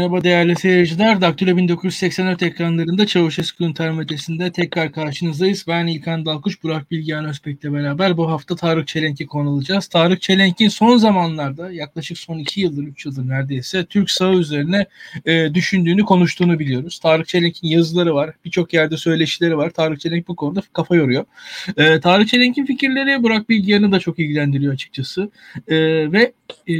Merhaba değerli seyirciler. Daktilo 1984 ekranlarında Çavuşesku intermetesinde tekrar karşınızdayız. Ben İlkan Dalkuş, Burak Bilgehan Özbek'le beraber bu hafta Tarık Çelenk'i konu alacağız. Tarık Çelenk'in son zamanlarda yaklaşık son iki yıldır, üç yıldır neredeyse Türk sağı üzerine e, düşündüğünü, konuştuğunu biliyoruz. Tarık Çelenk'in yazıları var, birçok yerde söyleşileri var. Tarık Çelenk bu konuda kafa yoruyor. E, Tarık Çelenk'in fikirleri Burak Bilgehan'ı da çok ilgilendiriyor açıkçası. E, ve e,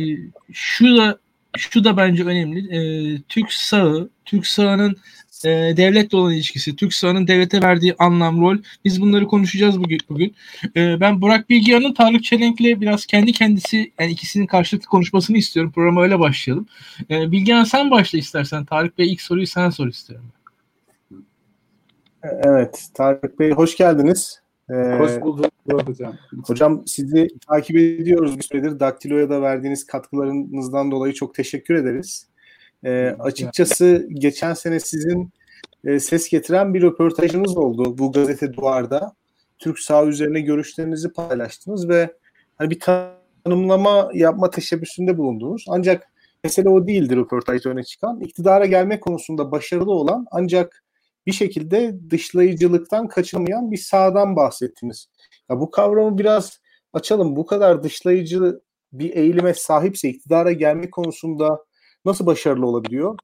şu da şu da bence önemli. E, Türk sağı, Türk sağının e, devletle olan ilişkisi, Türk sağının devlete verdiği anlam, rol. Biz bunları konuşacağız bugün. bugün. E, ben Burak Bilgehan'ın Tarık Çelenk'le biraz kendi kendisi, yani ikisinin karşılıklı konuşmasını istiyorum. Programa öyle başlayalım. E, Bilgehan sen başla istersen. Tarık Bey ilk soruyu sen sor istiyorum. Evet, Tarık Bey hoş geldiniz. Ee, Hoş bulduk hocam. Hocam sizi takip ediyoruz bir süredir. Daktilo'ya da verdiğiniz katkılarınızdan dolayı çok teşekkür ederiz. Ee, açıkçası geçen sene sizin e, ses getiren bir röportajınız oldu bu gazete Duvar'da. Türk sağ üzerine görüşlerinizi paylaştınız ve hani bir tanımlama yapma teşebbüsünde bulundunuz. Ancak mesele o değildi röportajda öne çıkan. İktidara gelme konusunda başarılı olan ancak bir şekilde dışlayıcılıktan kaçınmayan bir sağdan bahsettiniz. Ya bu kavramı biraz açalım. Bu kadar dışlayıcı bir eğilime sahipse iktidara gelme konusunda nasıl başarılı olabiliyor?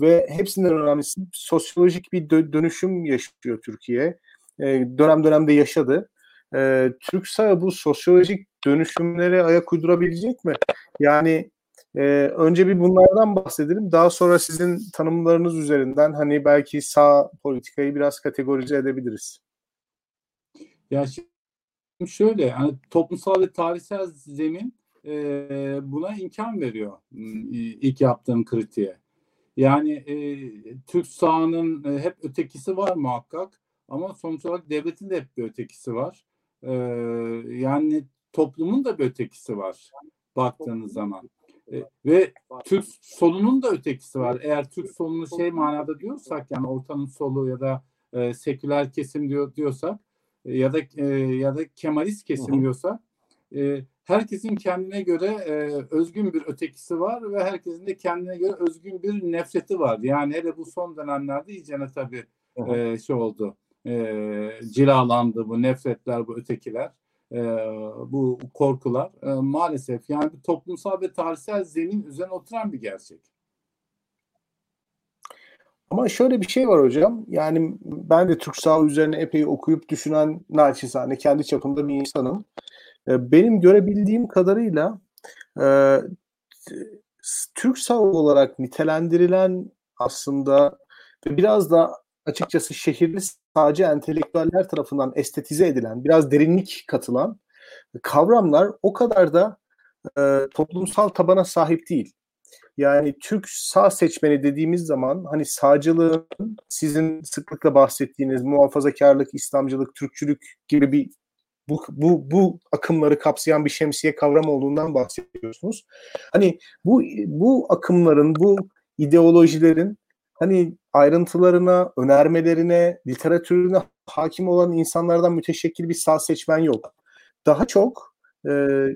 Ve hepsinden önemlisi sosyolojik bir dönüşüm yaşıyor Türkiye. Ee, dönem dönemde yaşadı. Ee, Türk sağı bu sosyolojik dönüşümlere ayak uydurabilecek mi? Yani ee, önce bir bunlardan bahsedelim. Daha sonra sizin tanımlarınız üzerinden hani belki sağ politikayı biraz kategorize edebiliriz. Ya şöyle yani toplumsal ve tarihsel zemin e, buna imkan veriyor ilk yaptığım kritiğe. Yani e, Türk sağının e, hep ötekisi var muhakkak ama sonuç olarak devletin de hep bir ötekisi var. E, yani toplumun da bir ötekisi var baktığınız zaman. E, ve Türk solunun da ötekisi var. Eğer Türk solunu şey manada diyorsak yani ortanın solu ya da e, seküler kesim diyor diyorsak ya da e, ya da Kemalist kesim diyorsak e, herkesin kendine göre e, özgün bir ötekisi var ve herkesin de kendine göre özgün bir nefreti var. Yani hele bu son dönemlerde iyicene tabii e, şey oldu. E, cilalandı bu nefretler, bu ötekiler e, bu korkular e, maalesef yani bir toplumsal ve tarihsel zemin üzerine oturan bir gerçek. Ama şöyle bir şey var hocam. Yani ben de Türk sağ üzerine epey okuyup düşünen naçizane kendi çapında bir insanım. E, benim görebildiğim kadarıyla e, Türk sağ olarak nitelendirilen aslında ve biraz da açıkçası şehirli sadece entelektüeller tarafından estetize edilen, biraz derinlik katılan kavramlar o kadar da e, toplumsal tabana sahip değil. Yani Türk sağ seçmeni dediğimiz zaman hani sağcılığın sizin sıklıkla bahsettiğiniz muhafazakarlık, İslamcılık, Türkçülük gibi bir bu, bu, bu akımları kapsayan bir şemsiye kavram olduğundan bahsediyorsunuz. Hani bu, bu akımların, bu ideolojilerin hani ayrıntılarına, önermelerine, literatürüne hakim olan insanlardan müteşekkil bir sağ seçmen yok. Daha çok e,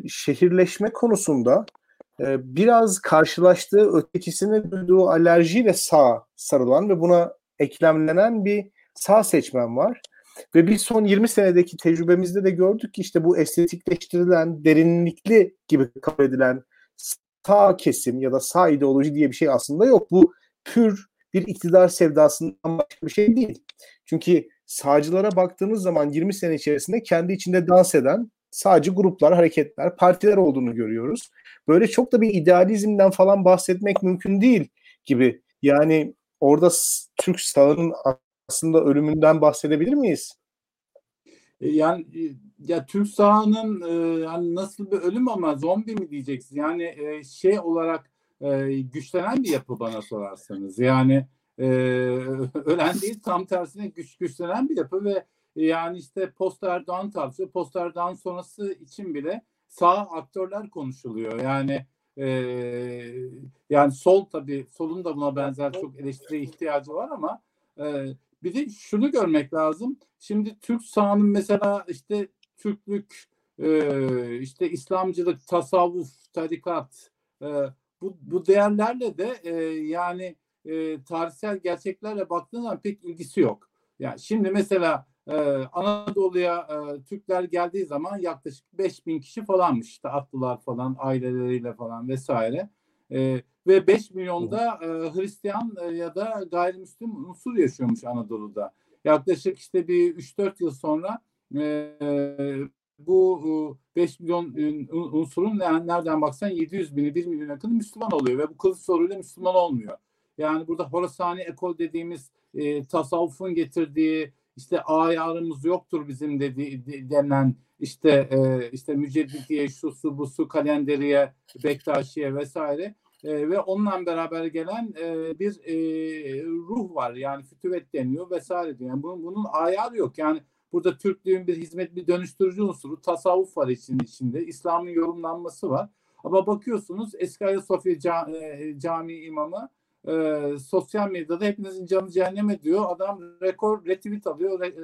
şehirleşme konusunda e, biraz karşılaştığı ötekisine duyduğu alerjiyle sağ sarılan ve buna eklemlenen bir sağ seçmen var. Ve bir son 20 senedeki tecrübemizde de gördük ki işte bu estetikleştirilen, derinlikli gibi kabul edilen sağ kesim ya da sağ ideoloji diye bir şey aslında yok. Bu pür bir iktidar sevdasından başka bir şey değil. Çünkü sağcılara baktığınız zaman 20 sene içerisinde kendi içinde dans eden sadece gruplar, hareketler, partiler olduğunu görüyoruz. Böyle çok da bir idealizmden falan bahsetmek mümkün değil gibi. Yani orada Türk sağının aslında ölümünden bahsedebilir miyiz? E, yani e, ya Türk sahanın e, yani nasıl bir ölüm ama zombi mi diyeceksin? Yani e, şey olarak güçlenen bir yapı bana sorarsanız. Yani ölen değil tam tersine güç güçlenen bir yapı ve yani işte post Erdoğan tartışıyor. Post Erdoğan sonrası için bile sağ aktörler konuşuluyor. Yani e, yani sol tabii solun da buna benzer çok eleştiri ihtiyacı var ama e, bir de şunu görmek lazım. Şimdi Türk sağının mesela işte Türklük, e, işte İslamcılık, tasavvuf, tarikat, e, bu, bu değerlerle de e, yani e, tarihsel gerçeklerle baktığın zaman pek ilgisi yok. Yani şimdi mesela e, Anadolu'ya e, Türkler geldiği zaman yaklaşık 5000 kişi falanmış işte atlılar falan aileleriyle falan vesaire. E, ve 5 milyonda e, Hristiyan e, ya da gayrimüslim unsur yaşıyormuş Anadolu'da. Yaklaşık işte bir 3-4 yıl sonra e, bu 5 milyon unsurun nereden baksan 700 bini 1 milyon yakın Müslüman oluyor ve bu kılıç soruyla Müslüman olmuyor. Yani burada Horasani ekol dediğimiz e, tasavvufun getirdiği işte ayarımız yoktur bizim dediği de, denilen işte e, işte Müceddidiye, şu su bu su kalenderiye, Bektaşiye vesaire e, ve onunla beraber gelen e, bir e, ruh var. Yani fütüvet deniyor vesaire diyor. Yani bunun, bunun ayarı yok. Yani burada Türklüğün bir hizmet bir dönüştürücü unsuru tasavvuf var için içinde. İslam'ın yorumlanması var. Ama bakıyorsunuz Eski Ayasofya Cami imamı e, sosyal medyada hepinizin canı cehenneme diyor. Adam rekor retweet alıyor, re,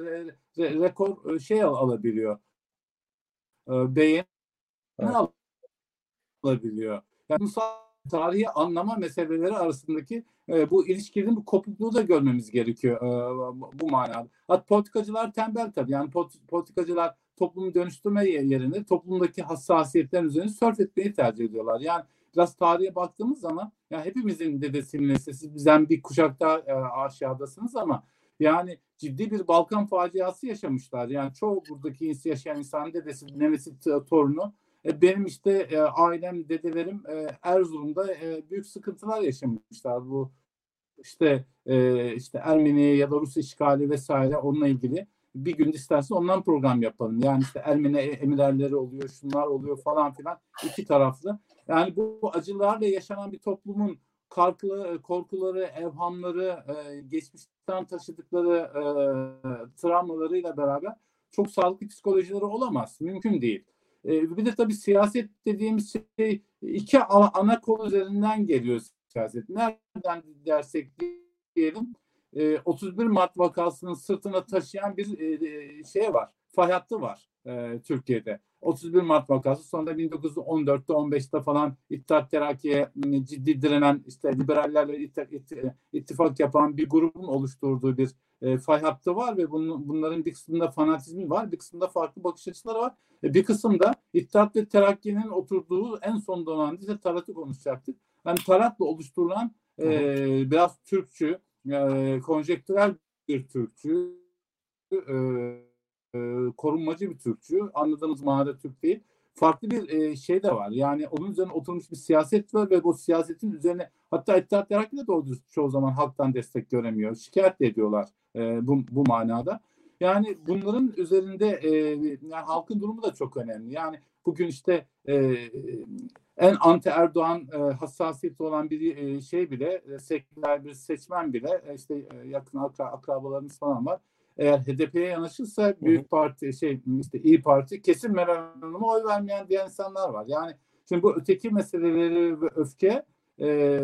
re, rekor şey al, alabiliyor. E, beğeni evet. alabiliyor. Yani tarihi anlama meseleleri arasındaki e, bu ilişkinin bu kopukluğu da görmemiz gerekiyor e, bu manada. Hatta politikacılar tembel tabii. Yani politikacılar toplumu dönüştürme yerine toplumdaki hassasiyetlerin üzerine sörf etmeyi tercih ediyorlar. Yani biraz tarihe baktığımız zaman ya hepimizin dedesinin neslisi bizden bir kuşakta e, aşağıdasınız ama yani ciddi bir Balkan faciası yaşamışlar. Yani çoğu buradaki yaşayan insan dedesi, nenesi, torunu e, benim işte e, ailem, dedelerim e, Erzurum'da e, büyük sıkıntılar yaşamışlar. Bu işte e, işte Ermeni ya da Rus işgali vesaire onunla ilgili bir gün istersen ondan program yapalım. Yani işte Ermeni emirerleri oluyor, şunlar oluyor falan filan iki taraflı. Yani bu, bu acılarla yaşanan bir toplumun korkuları, korkuları, evhamları, e, geçmişten taşıdıkları e, travmalarıyla beraber çok sağlıklı psikolojileri olamaz. Mümkün değil. E, bir de tabii siyaset dediğimiz şey iki ana kol üzerinden geliyor siyaset. Nereden dersek diyelim e, 31 Mart vakasının sırtına taşıyan bir e, şey var. Fay hattı var e, Türkiye'de. 31 Mart vakası sonra 1914'te 15'te falan İttihat Terakki'ye ciddi direnen işte liberallerle ittifak yapan bir grubun oluşturduğu bir e, fay hattı var ve bunun, bunların bir kısmında fanatizmi var, bir kısmında farklı bakış açıları var. E, bir kısımda İttihat ve Terakki'nin oturduğu en son dönemde ise Tarat'ı konuşacaktık. Yani Tarat'la oluşturulan e, biraz Türkçü, e, konjektürel bir Türkçü, e, korunmacı bir Türkçü. Anladığımız manada Türk değil. Farklı bir e, şey de var. Yani onun üzerine oturmuş bir siyaset var ve bu siyasetin üzerine hatta İttihat Terakki'de de çoğu zaman halktan destek göremiyor. Şikayet de ediyorlar e, bu, bu manada. Yani bunların üzerinde e, yani halkın durumu da çok önemli. Yani bugün işte e, en anti Erdoğan e, hassasiyeti olan bir e, şey bile, e, seküler bir seçmen bile, e, işte e, yakın akra, akrabalarımız falan var eğer HDP'ye yanaşırsa büyük parti şey işte iyi Parti kesin Meral Hanım'a oy vermeyen diyen insanlar var. Yani şimdi bu öteki meseleleri ve öfke e,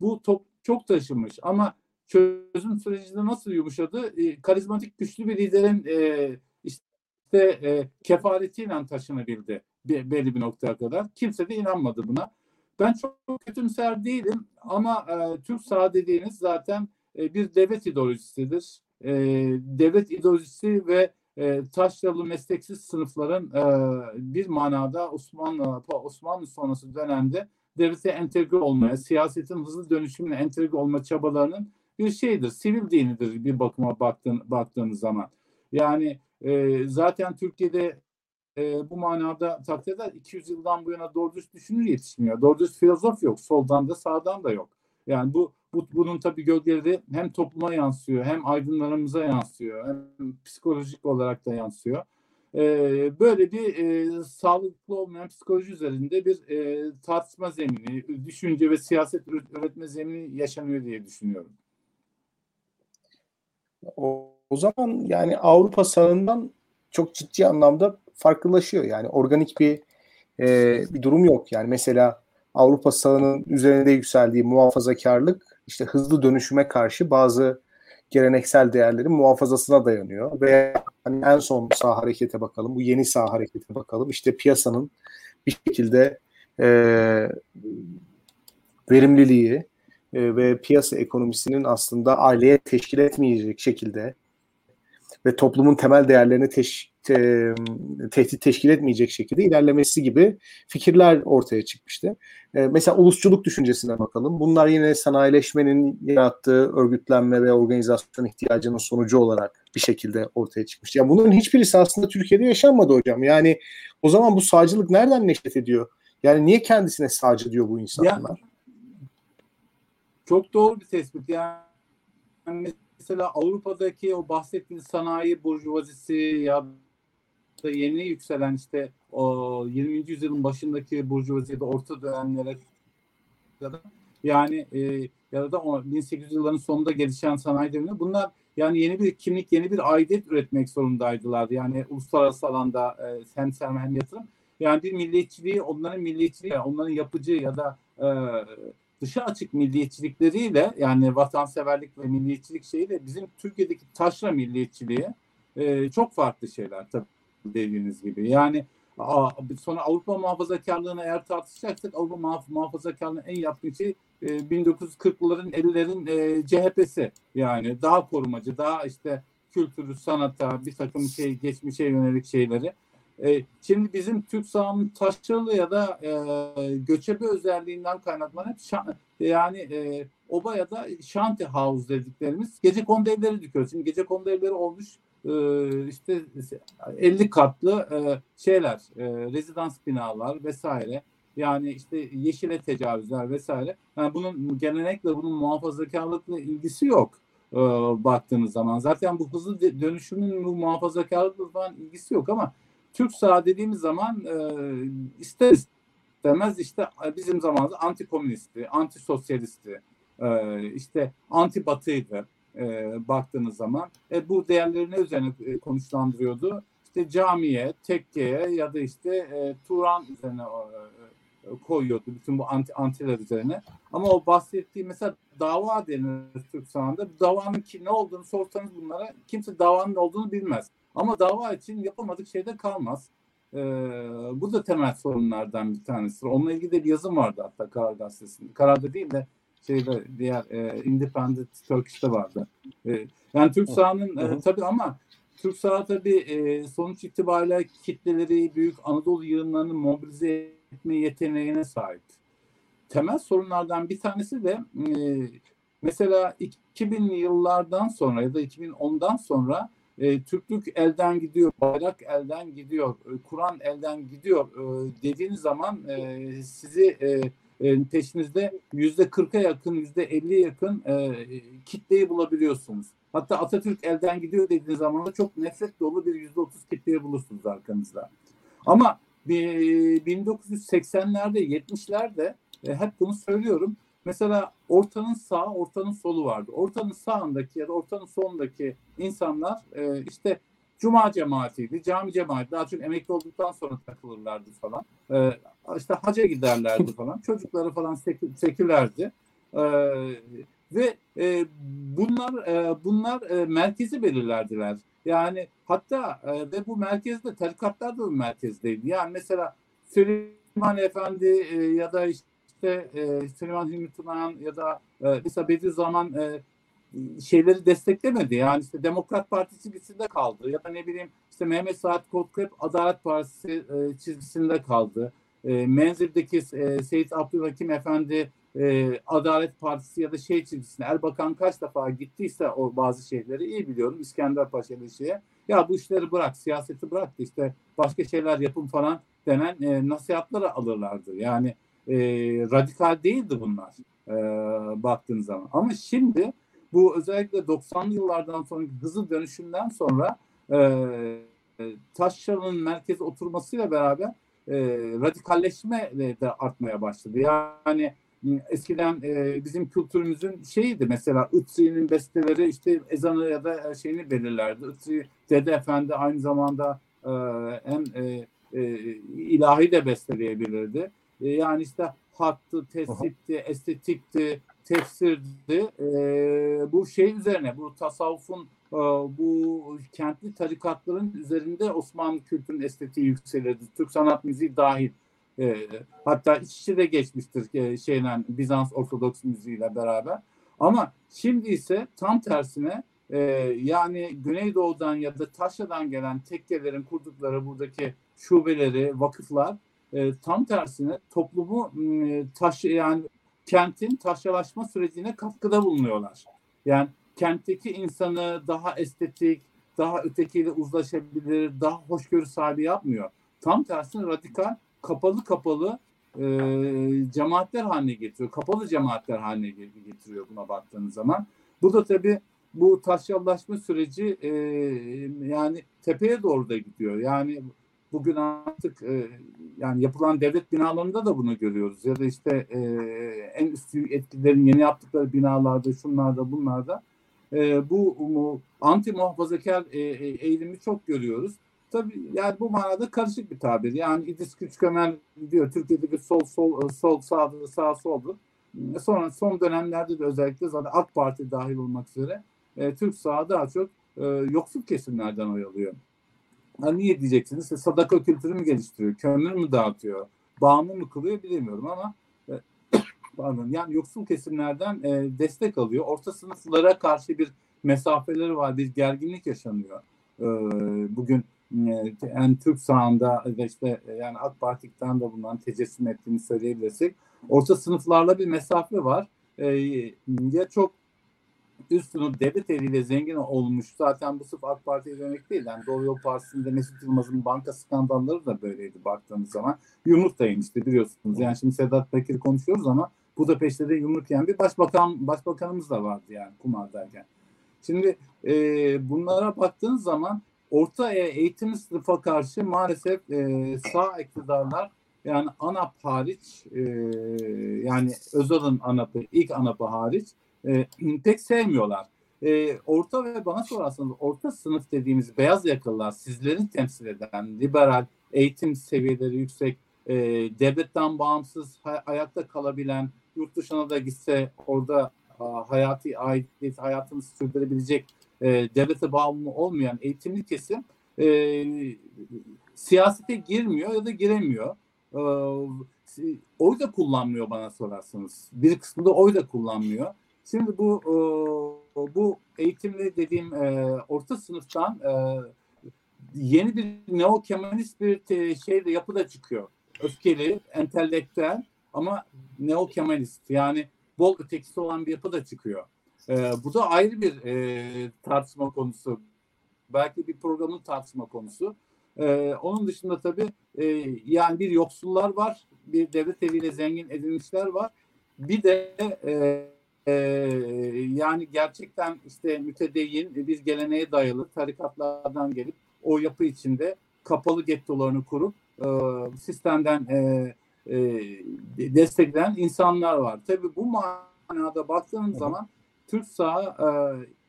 bu top çok taşımış ama çözüm sürecinde nasıl yumuşadı? E, karizmatik güçlü bir liderin e, işte e, kefaretiyle taşınabildi bir, belli bir noktaya kadar. Kimse de inanmadı buna. Ben çok kötümser değilim ama e, Türk sağ dediğiniz zaten e, bir devlet ideolojisidir e, devlet ideolojisi ve e, taşralı mesleksiz sınıfların e, bir manada Osmanlı Osmanlı sonrası dönemde devlete entegre olmaya, siyasetin hızlı dönüşümüne entegre olma çabalarının bir şeydir. Sivil dinidir bir bakıma baktığın, baktığınız zaman. Yani e, zaten Türkiye'de e, bu manada takdir eder 200 yıldan bu yana doğru düz düşünür yetişmiyor. Doğru düz filozof yok. Soldan da sağdan da yok. Yani bu, bu bunun tabii gölgeleri hem topluma yansıyor, hem aydınlarımıza yansıyor, hem psikolojik olarak da yansıyor. Ee, böyle bir e, sağlıklı olmayan psikoloji üzerinde bir e, tartışma zemini, düşünce ve siyaset üretme zemini yaşanıyor diye düşünüyorum. O, o zaman yani Avrupa sağından çok ciddi anlamda farklılaşıyor. Yani organik bir e, bir durum yok. Yani mesela Avrupa sağının üzerinde yükseldiği muhafazakarlık işte hızlı dönüşüme karşı bazı geleneksel değerlerin muhafazasına dayanıyor. Ve hani en son sağ harekete bakalım, bu yeni sağ harekete bakalım. İşte piyasanın bir şekilde e, verimliliği e, ve piyasa ekonomisinin aslında aileye teşkil etmeyecek şekilde ve toplumun temel değerlerini teş, te, tehdit teşkil etmeyecek şekilde ilerlemesi gibi fikirler ortaya çıkmıştı. E, mesela ulusçuluk düşüncesine bakalım. Bunlar yine sanayileşmenin yarattığı örgütlenme ve organizasyon ihtiyacının sonucu olarak bir şekilde ortaya çıkmıştı. Yani bunların hiçbirisi aslında Türkiye'de yaşanmadı hocam. Yani o zaman bu sağcılık nereden neşet ediyor? Yani niye kendisine sağcı diyor bu insanlar? Ya, çok doğru bir tespit. Yani mesela Avrupa'daki o bahsettiğiniz sanayi burjuvazisi ya yeni yükselen işte o 20. yüzyılın başındaki burjuvazi ya da orta dönemlere yani e, ya da o 1800 yılların sonunda gelişen sanayi devrimi bunlar yani yeni bir kimlik, yeni bir aidiyet üretmek zorundaydılar. Yani uluslararası alanda e, hem sermaye hem yatırım. Yani bir milliyetçiliği, onların milliyetçiliği, onların yapıcı ya da e, dışa açık milliyetçilikleriyle yani vatanseverlik ve milliyetçilik şeyiyle bizim Türkiye'deki taşra milliyetçiliği e, çok farklı şeyler tabii dediğiniz gibi. Yani sonra Avrupa muhafazakarlığını eğer tartışacaksak Avrupa muhaf muhafazakarlığının en yaptığı şey e, 1940'ların 50'lerin e, CHP'si yani daha korumacı daha işte kültürü sanata bir takım şey geçmişe yönelik şeyleri e, şimdi bizim Türk sahanın taşralı ya da e, göçebe özelliğinden kaynaklanan yani e, oba ya da şanti house dediklerimiz gece kondu evleri dikiyoruz. Şimdi gece kondu evleri olmuş e, işte 50 katlı e, şeyler, e, rezidans binalar vesaire. Yani işte yeşile tecavüzler vesaire. Yani bunun gelenekle bunun muhafazakarlıkla ilgisi yok e, baktığınız zaman. Zaten bu hızlı dönüşümün bu muhafazakarlıkla falan ilgisi yok ama Türk sağ dediğimiz zaman e, ister istemez işte bizim zamanımızda anti komünisti, anti sosyalisti, işte anti batıydı e, baktığınız zaman. E, bu değerleri ne üzerine e, konuşlandırıyordu? İşte camiye, tekkeye ya da işte e, Turan üzerine e, koyuyordu bütün bu anti antiler üzerine. Ama o bahsettiği mesela dava denir Türk sahanında. Davanın ki ne olduğunu sorsanız bunlara kimse davanın olduğunu bilmez. Ama dava için yapamadık şeyde kalmaz. Ee, bu da temel sorunlardan bir tanesi. Onunla ilgili de bir yazım vardı hatta Karar Gazetesi'nde. Karar'da değil de şeyde diğer e, Independent Turkish'te vardı. E, yani Türk sahanın e, tabii ama Türk saha tabii e, sonuç itibariyle kitleleri büyük Anadolu yığınlarını mobilize etme yeteneğine sahip. Temel sorunlardan bir tanesi de e, mesela 2000'li yıllardan sonra ya da 2010'dan sonra e, Türklük elden gidiyor, bayrak elden gidiyor, e, Kur'an elden gidiyor e, dediğiniz zaman e, sizi e, peşinizde yüzde kırka yakın, yüzde elli yakın e, kitleyi bulabiliyorsunuz. Hatta Atatürk elden gidiyor dediğiniz zaman da çok nefret dolu bir yüzde otuz kitleyi bulursunuz arkanızda. Ama 1980'lerde, 70'lerde e, hep bunu söylüyorum. Mesela ortanın sağ, ortanın solu vardı. Ortanın sağındaki ya da ortanın solundaki insanlar e, işte Cuma cemaatiydi, cami cemaati. Daha çok emekli olduktan sonra takılırlardı falan. E, işte haca giderlerdi falan. Çocukları falan sekü, sekülerdi. E, ve e, bunlar e, bunlar e, merkezi belirlerdiler. Yani hatta e, ve bu merkezde tarikatlar da bir merkezdeydi. Yani mesela Süleyman Efendi e, ya da işte işte e, Süleyman Hilmi Tunayan ya da e, mesela Bediüzzaman e, şeyleri desteklemedi. Yani işte Demokrat Partisi çizgisinde kaldı. Ya da ne bileyim işte Mehmet Saat Kotkep Adalet Partisi e, çizgisinde kaldı. E, Menzil'deki e, Seyit Abdülhakim Efendi e, Adalet Partisi ya da şey çizgisine Erbakan kaç defa gittiyse o bazı şeyleri iyi biliyorum. İskender Paşa ile şeye. Ya bu işleri bırak, siyaseti bırak işte başka şeyler yapın falan denen e, nasihatları alırlardı. Yani e, radikal değildi bunlar e, baktığınız zaman. Ama şimdi bu özellikle 90'lı yıllardan sonraki hızlı dönüşümden sonra e, Taşra'nın merkeze oturmasıyla beraber e, radikalleşme de artmaya başladı. Yani eskiden e, bizim kültürümüzün şeyiydi mesela Itri'nin besteleri işte ezanı ya da şeyini belirlerdi. Itri Dede Efendi aynı zamanda e, hem e, e, ilahi de besteleyebilirdi. E, yani işte hattı, tesitti, estetikti, tefsirdi. E, bu şey üzerine, bu tasavvufun e, bu kentli tarikatların üzerinde Osmanlı kültürünün estetiği yükselirdi. Türk sanat müziği dahil. E, hatta iç içe de geçmiştir e, şeyle Bizans Ortodoks müziğiyle beraber. Ama şimdi ise tam tersine e, yani Güneydoğu'dan ya da Taşya'dan gelen tekkelerin kurdukları buradaki şubeleri, vakıflar e, tam tersine toplumu e, taş yani kentin taşyalaşma sürecine katkıda bulunuyorlar. Yani kentteki insanı daha estetik, daha ötekiyle uzlaşabilir, daha hoşgörü sahibi yapmıyor. Tam tersine radikal, kapalı kapalı e, cemaatler haline getiriyor. Kapalı cemaatler haline getiriyor buna baktığınız zaman. Bu da tabii bu taşyallaşma süreci e, yani tepeye doğru da gidiyor. Yani bugün artık e, yani yapılan devlet binalarında da bunu görüyoruz. Ya da işte e, en üst etkilerin yeni yaptıkları binalarda, şunlarda, bunlarda e, bu, bu anti muhafazakar e, e, eğilimi çok görüyoruz. Tabii yani bu manada karışık bir tabir. Yani İdris Küçükömen diyor Türkiye'deki sol sol sol sağ sağ soldur. Sonra son dönemlerde de özellikle zaten AK Parti dahil olmak üzere e, Türk sağı daha çok e, yoksul kesimlerden oy alıyor. Ha, niye diyeceksiniz? İşte sadaka kültürü mü geliştiriyor? Kömür mü dağıtıyor? Bağımlı mı kılıyor bilemiyorum ama e, pardon yani yoksul kesimlerden e, destek alıyor. Orta sınıflara karşı bir mesafeleri var, bir gerginlik yaşanıyor. E, bugün e, yani Türk sahanda işte e, yani AK Parti'den de bundan tecessüm ettiğini söyleyebilirsek orta sınıflarla bir mesafe var. E, ya çok üst sınıf devlet eliyle zengin olmuş. Zaten bu sırf AK Parti'ye demek değil. Yani Doğru Yol Partisi'nde Mesut Yılmaz'ın banka skandalları da böyleydi baktığınız zaman. Yumruk da yemişti biliyorsunuz. Yani şimdi Sedat Peker konuşuyoruz ama bu da peşte de yumruk yiyen bir başbakan, başbakanımız da vardı yani kumardayken. Şimdi e, bunlara baktığınız zaman orta eğitim sınıfa karşı maalesef e, sağ iktidarlar yani ANAP hariç e, yani Özal'ın ANAP'ı ilk ANAP'ı hariç e, pek sevmiyorlar. E, orta ve bana sorarsanız orta sınıf dediğimiz beyaz yakalılar sizlerin temsil eden liberal eğitim seviyeleri yüksek e, devletten bağımsız hay- ayakta kalabilen yurt dışına da gitse orada a, hayati aidiyet hayatını sürdürebilecek e, devlete bağımlı olmayan eğitimli kesim e, siyasete girmiyor ya da giremiyor. E, oy da kullanmıyor bana sorarsanız. Bir kısmı da oy da kullanmıyor. Şimdi bu bu eğitimli dediğim orta sınıftan yeni bir neo kemalist bir şey de yapı da çıkıyor. Öfkeli, entelektüel ama neo kemalist yani bol ötekisi olan bir yapı da çıkıyor. Bu da ayrı bir tartışma konusu. Belki bir programın tartışma konusu. E, onun dışında tabii e, yani bir yoksullar var, bir devlet eviyle zengin edilmişler var. Bir de e, ee, yani gerçekten işte mütedeyyin bir geleneğe dayalı tarikatlardan gelip o yapı içinde kapalı gettolarını kurup e, sistemden e, e, destekleyen insanlar var. Tabii bu manada baktığınız zaman Türk e,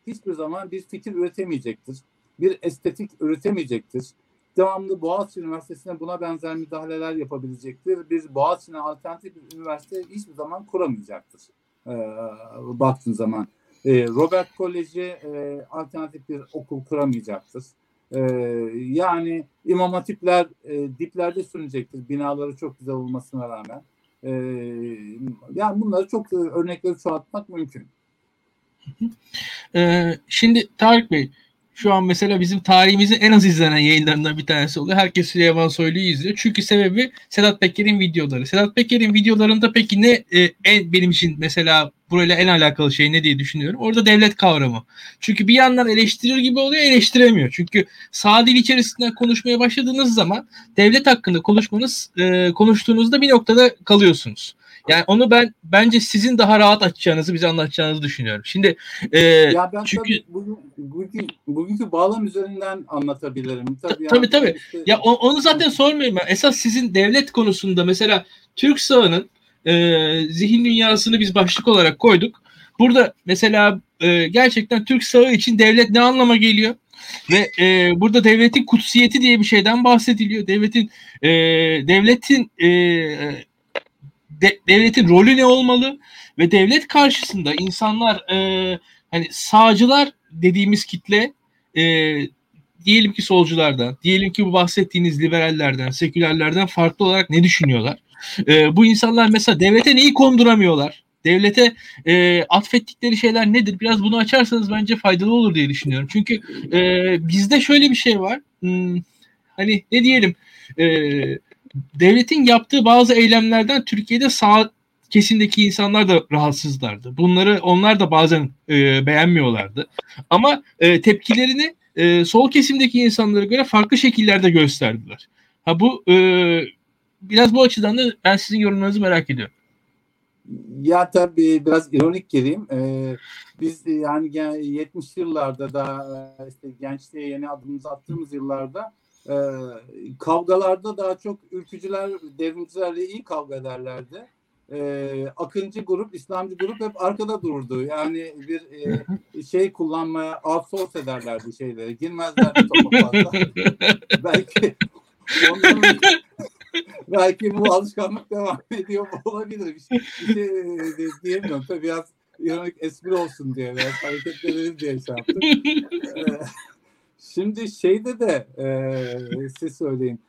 hiçbir zaman bir fikir üretemeyecektir. Bir estetik üretemeyecektir. Devamlı Boğaziçi Üniversitesi'ne buna benzer müdahaleler yapabilecektir. Bir Boğaziçi'ne alternatif bir üniversite hiçbir zaman kuramayacaktır e, baktığın zaman. E, Robert Koleji e, alternatif bir okul kuramayacaktır. E, yani imam hatipler e, diplerde sürünecektir. Binaları çok güzel olmasına rağmen. E, yani bunları çok e, örnekleri çoğaltmak mümkün. Ee, şimdi Tarık Bey şu an mesela bizim tarihimizin en az izlenen yayınlarından bir tanesi oluyor. Herkes Süleyman Soylu'yu izliyor. Çünkü sebebi Sedat Peker'in videoları. Sedat Peker'in videolarında peki ne e, en, benim için mesela burayla en alakalı şey ne diye düşünüyorum. Orada devlet kavramı. Çünkü bir yandan eleştirir gibi oluyor eleştiremiyor. Çünkü sağ dil içerisinde konuşmaya başladığınız zaman devlet hakkında konuşmanız e, konuştuğunuzda bir noktada kalıyorsunuz. Yani onu ben bence sizin daha rahat açacağınızı bize anlatacağınızı düşünüyorum. Şimdi e, ya ben çünkü tabii bugün, bugün bugünkü bağlam üzerinden anlatabilirim. Tabii tabii. tabii. Işte... Ya onu zaten sormayayım ben. Esas sizin devlet konusunda mesela Türk sağının e, zihin dünyasını biz başlık olarak koyduk. Burada mesela e, gerçekten Türk sağı için devlet ne anlama geliyor? Ve e, burada devletin kutsiyeti diye bir şeyden bahsediliyor. Devletin e, devletin e, de, devletin rolü ne olmalı ve devlet karşısında insanlar e, hani sağcılar dediğimiz kitle e, diyelim ki solculardan, diyelim ki bu bahsettiğiniz liberallerden, sekülerlerden farklı olarak ne düşünüyorlar? E, bu insanlar mesela devlete neyi konduramıyorlar? Devlete e, atfettikleri şeyler nedir? Biraz bunu açarsanız bence faydalı olur diye düşünüyorum. Çünkü e, bizde şöyle bir şey var. Hmm, hani ne diyelim? E, devletin yaptığı bazı eylemlerden Türkiye'de sağ kesimdeki insanlar da rahatsızlardı. Bunları onlar da bazen e, beğenmiyorlardı. Ama e, tepkilerini e, sol kesimdeki insanlara göre farklı şekillerde gösterdiler. Ha bu e, biraz bu açıdan da ben sizin yorumlarınızı merak ediyorum. Ya tabii biraz ironik gireyim. Ee, biz yani 70 yıllarda da işte gençliğe yeni adımımızı attığımız yıllarda e, kavgalarda daha çok ülkücüler, devrimcilerle iyi kavga ederlerdi e, Akıncı grup, İslamcı grup hep arkada dururdu. Yani bir e, şey kullanmaya outsource ederlerdi şeyleri. Girmezlerdi topa fazla. belki onların belki bu alışkanlık devam ediyor olabilir. Bir şey, bir şey e, diyemiyorum. Tabii biraz ironik espri olsun diye biraz hareket edelim diye şey yaptık. Şimdi şeyde de e, siz söyleyin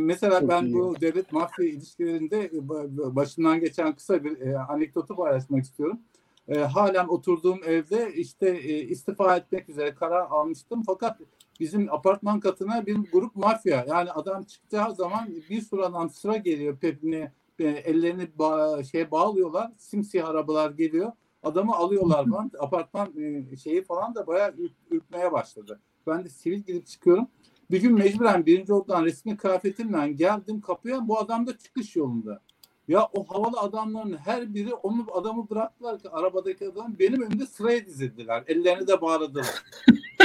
Mesela Çok ben iyi. bu devlet mafya ilişkilerinde e, başından geçen kısa bir e, anekdotu paylaşmak istiyorum. E, halen oturduğum evde işte e, istifa etmek üzere karar almıştım. Fakat bizim apartman katına bir grup mafya yani adam çıkacağı zaman bir sürü adam sıra geliyor pepini e, ellerini ba- şeye bağlıyorlar. Simsiyah arabalar geliyor. Adamı alıyorlar falan. Apartman e, şeyi falan da bayağı ürk- ürkmeye başladı. Ben de sivil gidip çıkıyorum. Bir gün mecburen birinci oradan resmi kıyafetimle geldim kapıya bu adam da çıkış yolunda. Ya o havalı adamların her biri onu adamı bıraktılar ki arabadaki adam benim önümde sıraya dizildiler. Ellerini de bağladılar.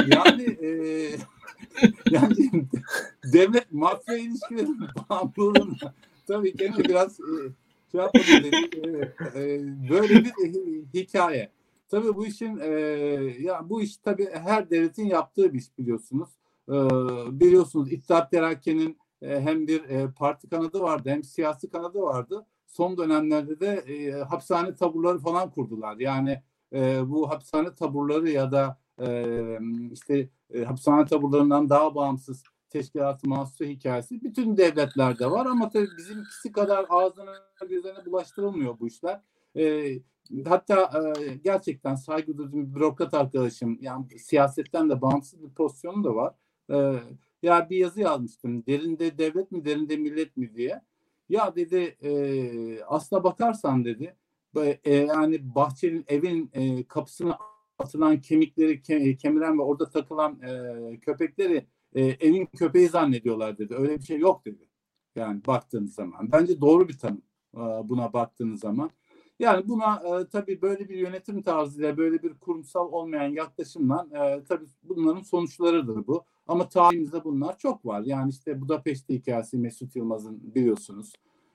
yani e, yani devlet mafya ilişkilerinin bağımlılığına tabii ki biraz e, şey yapmadım dedik. E, e, böyle bir e, hikaye. Tabii bu işin e, ya bu iş tabii her devletin yaptığı bir iş biliyorsunuz. Ee, biliyorsunuz İttihat Terakki'nin e, hem bir e, parti kanadı vardı hem siyasi kanadı vardı. Son dönemlerde de e, hapishane taburları falan kurdular. Yani bu hapishane taburları ya da işte hapishane taburlarından daha bağımsız teşkilat mahsusu hikayesi bütün devletlerde var ama tabii bizimkisi kadar ağzına gözlerine bulaştırılmıyor bu işler. E, hatta e, gerçekten saygı duyduğum bir bürokrat arkadaşım yani siyasetten de bağımsız bir pozisyonu da var. Ee, ya bir yazı yazmıştım. Derinde devlet mi, derinde millet mi diye. Ya dedi e, aslına bakarsan dedi e, yani bahçenin evin e, kapısına atılan kemikleri ke, kemiren ve orada takılan e, köpekleri e, evin köpeği zannediyorlar dedi. Öyle bir şey yok dedi. Yani baktığınız zaman. Bence doğru bir tanım e, buna baktığınız zaman. Yani buna e, tabii böyle bir yönetim tarzıyla, böyle bir kurumsal olmayan yaklaşımla e, tabii bunların sonuçlarıdır bu. Ama tarihimizde bunlar çok var. Yani işte Budapest hikayesi Mesut Yılmaz'ın biliyorsunuz.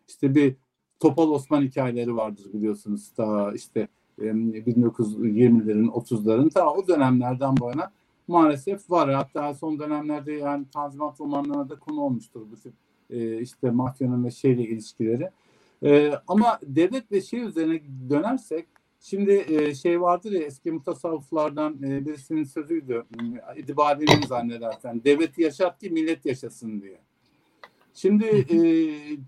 İşte bir Topal Osman hikayeleri vardır biliyorsunuz. Ta işte 1920'lerin 30'ların ta o dönemlerden bu yana maalesef var. Hatta son dönemlerde yani Tanzimat romanlarına da konu olmuştur bu tip e, işte mafyanın ve şeyle ilişkileri. E, ama devlet ve şey üzerine dönersek Şimdi e, şey vardır ya eski mutasavvıflardan e, birisinin sözüydü. İdibari'nin zannedersen. Devleti yaşat ki millet yaşasın diye. Şimdi e,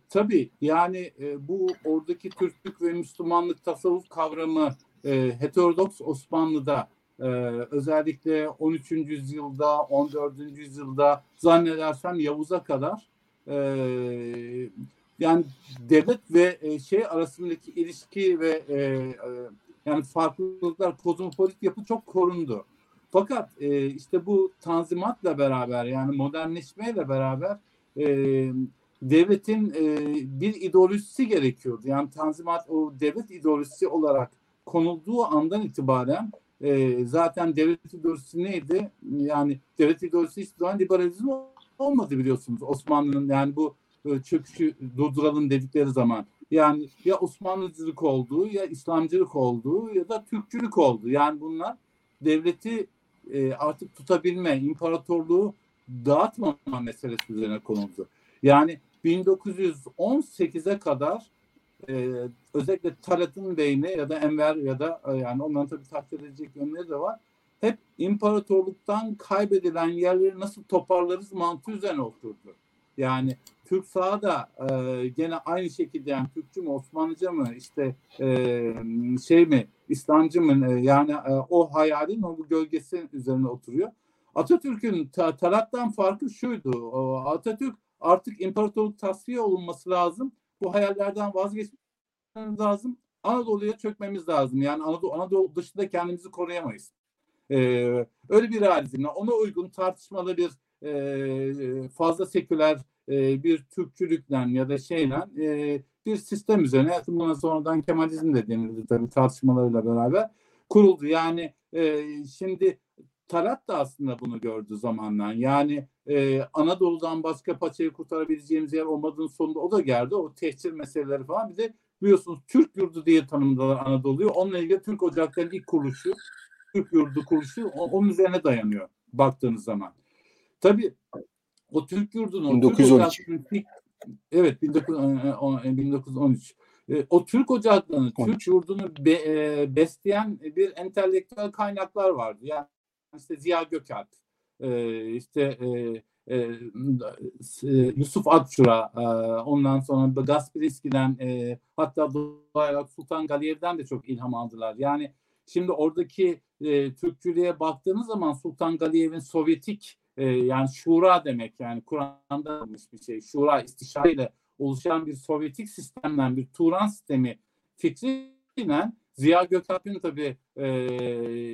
tabii yani e, bu oradaki Türklük ve Müslümanlık tasavvuf kavramı e, heterodoks Osmanlı'da e, özellikle 13. yüzyılda 14. yüzyılda zannedersem Yavuz'a kadar e, yani devlet ve e, şey arasındaki ilişki ve e, e, yani farklılıklar, kozmopolit yapı çok korundu. Fakat e, işte bu tanzimatla beraber yani modernleşmeyle beraber e, devletin e, bir ideolojisi gerekiyordu. Yani tanzimat o devlet ideolojisi olarak konulduğu andan itibaren e, zaten devlet ideolojisi neydi? Yani devlet ideolojisi hiçbir zaman liberalizm olmadı biliyorsunuz. Osmanlı'nın yani bu çöküşü durduralım dedikleri zaman. Yani ya Osmanlıcılık olduğu ya İslamcılık olduğu ya da Türkçülük oldu. Yani bunlar devleti e, artık tutabilme, imparatorluğu dağıtmama meselesi üzerine konuldu. Yani 1918'e kadar e, özellikle Talat'ın beyni ya da Enver ya da e, yani onların tabii takdir edecek yönleri de var. hep imparatorluktan kaybedilen yerleri nasıl toparlarız mantığı üzerine oturdu. Yani Türk sağı da e, gene aynı şekilde yani Türkçü mü Osmanlıca mı işte e, şey mi İslamcı mı e, yani e, o hayalin o gölgesi üzerine oturuyor. Atatürk'ün ta, Talat'tan farkı şuydu. O, Atatürk artık imparatorluk tasfiye olunması lazım. Bu hayallerden vazgeçmemiz lazım. Anadolu'ya çökmemiz lazım. Yani Anadolu, Anadolu dışında kendimizi koruyamayız. Ee, öyle bir realizmle ona uygun tartışmalı bir e, fazla seküler e, bir Türkçülükle ya da şeyle e, bir sistem üzerine buna sonradan Kemalizm de denildi tabii tartışmalarıyla beraber kuruldu. Yani e, şimdi Talat da aslında bunu gördü zamanla. Yani e, Anadolu'dan başka paçayı kurtarabileceğimiz yer olmadığının sonunda o da geldi. O tehcir meseleleri falan. Bir de biliyorsunuz Türk yurdu diye tanımladılar Anadolu'yu. Onunla ilgili Türk Ocakları'nın ilk kuruluşu, Türk yurdu kuruluşu onun üzerine dayanıyor baktığınız zaman. Tabii o Türk yurdunu 1913. Türk evet 1913. E, e, o Türk ocaklarını, Türk yurdunu be, e, besleyen bir entelektüel kaynaklar vardı. Yani işte Ziya Gökalp, e, işte e, e, Yusuf Akçura, e, ondan sonra Gasperiski'den e, hatta Sultan Galiyev'den de çok ilham aldılar. Yani şimdi oradaki e, Türkçülüğe baktığınız zaman Sultan Galiyev'in Sovyetik e, yani şura demek yani Kur'an'da bir şey. Şura istişareyle oluşan bir Sovyetik sistemden bir Turan sistemi fikriyle Ziya Gökalp'in tabii e,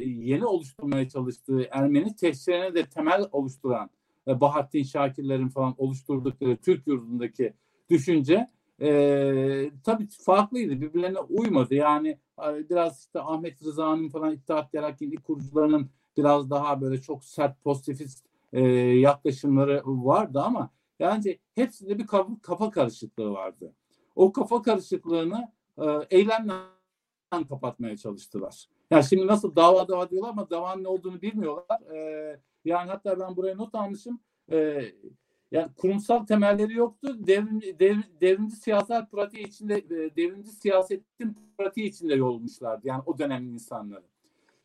yeni oluşturmaya çalıştığı Ermeni tehcirine de temel oluşturan e, Bahattin Şakirlerin falan oluşturdukları Türk yurdundaki düşünce e, tabii farklıydı. Birbirlerine uymadı. Yani e, biraz işte Ahmet Rıza'nın falan İttihat Terakki'nin kurucularının biraz daha böyle çok sert pozitifist e, yaklaşımları vardı ama yani hepsinde bir kafa, kafa karışıklığı vardı. O kafa karışıklığını e, eylemle kapatmaya çalıştılar. Yani şimdi nasıl dava dava diyorlar ama davanın ne olduğunu bilmiyorlar. E, yani hatta ben buraya not almışım. E, yani kurumsal temelleri yoktu. Devrim, dev, devrimci siyaset pratiği içinde, e, devrimci siyasetin pratiği içinde yolmuşlardı. Yani o dönemin insanları.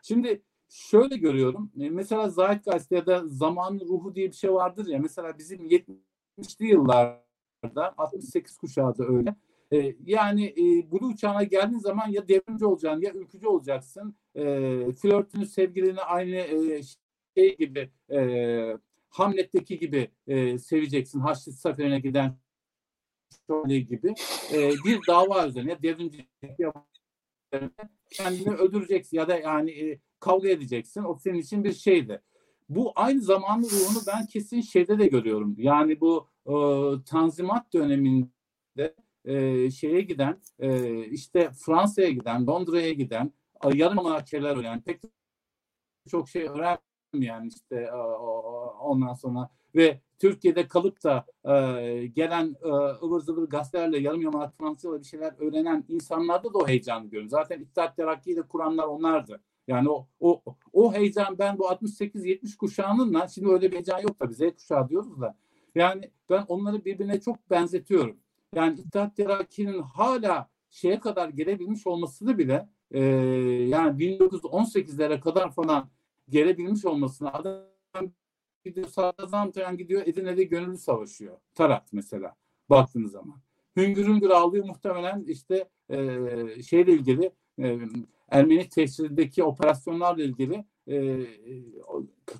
Şimdi şöyle görüyorum. E, mesela Zeitgeist ya da zaman ruhu diye bir şey vardır ya. Mesela bizim 70'li yıllarda 68 kuşağı da öyle. E, yani e, Blue uçağına geldiğin zaman ya devrimci olacaksın ya ülkücü olacaksın. E, flörtünü, sevgilini aynı e, şey gibi Hamlet'teki gibi seveceksin. Haçlı Seferi'ne giden şöyle gibi bir dava üzerine devrimci kendini öldüreceksin ya da yani e, kavga edeceksin. O senin için bir şeydi. Bu aynı zamanlı ruhunu ben kesin şeyde de görüyorum. Yani bu e, Tanzimat döneminde e, şeye giden, e, işte Fransa'ya giden, Londra'ya giden, yarım amarkeler öğrenen, pek çok şey öğrenmeyen işte e, ondan sonra ve Türkiye'de kalıp da e, gelen e, ıvır zıvır gazetelerle yarım yamalak Fransızca bir şeyler öğrenen insanlarda da o heyecanı görüyorum. Zaten İttihat Terakki'yi de kuranlar onlardı. Yani o, o, o heyecan ben bu 68-70 kuşağının şimdi öyle bir heyecan yok tabii Z kuşağı diyoruz da. Yani ben onları birbirine çok benzetiyorum. Yani İttihat Terakki'nin hala şeye kadar gelebilmiş olmasını bile e, yani 1918'lere kadar falan gelebilmiş olmasını adam gidiyor Sadrazam gidiyor Edirne'de gönüllü savaşıyor. Tarat mesela baktığınız zaman. Hüngür hüngür ağlıyor muhtemelen işte e, şeyle ilgili e, Ermeni tesirindeki operasyonlarla ilgili e,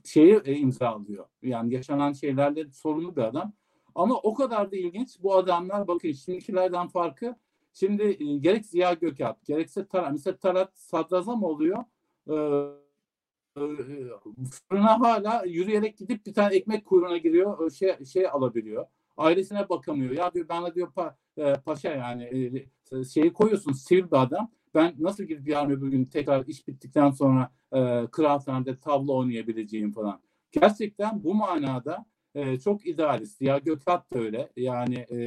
şeyi e, imzalıyor. Yani yaşanan şeylerle sorumlu bir adam. Ama o kadar da ilginç bu adamlar bakın şimdikilerden farkı şimdi e, gerek Ziya Gökalp gerekse Tarat mesela Tarat sadrazam oluyor e, e, fırına hala yürüyerek gidip bir tane ekmek kuyruğuna giriyor şey şey alabiliyor ailesine bakamıyor ya diyor bana diyor pa, e, paşa yani e, şeyi koyuyorsun sivil bir adam ben nasıl gidip yarın öbür gün tekrar iş bittikten sonra e, kıraathanede tablo oynayabileceğim falan. Gerçekten bu manada e, çok idealist. Ya Gökhat da öyle. Yani, e,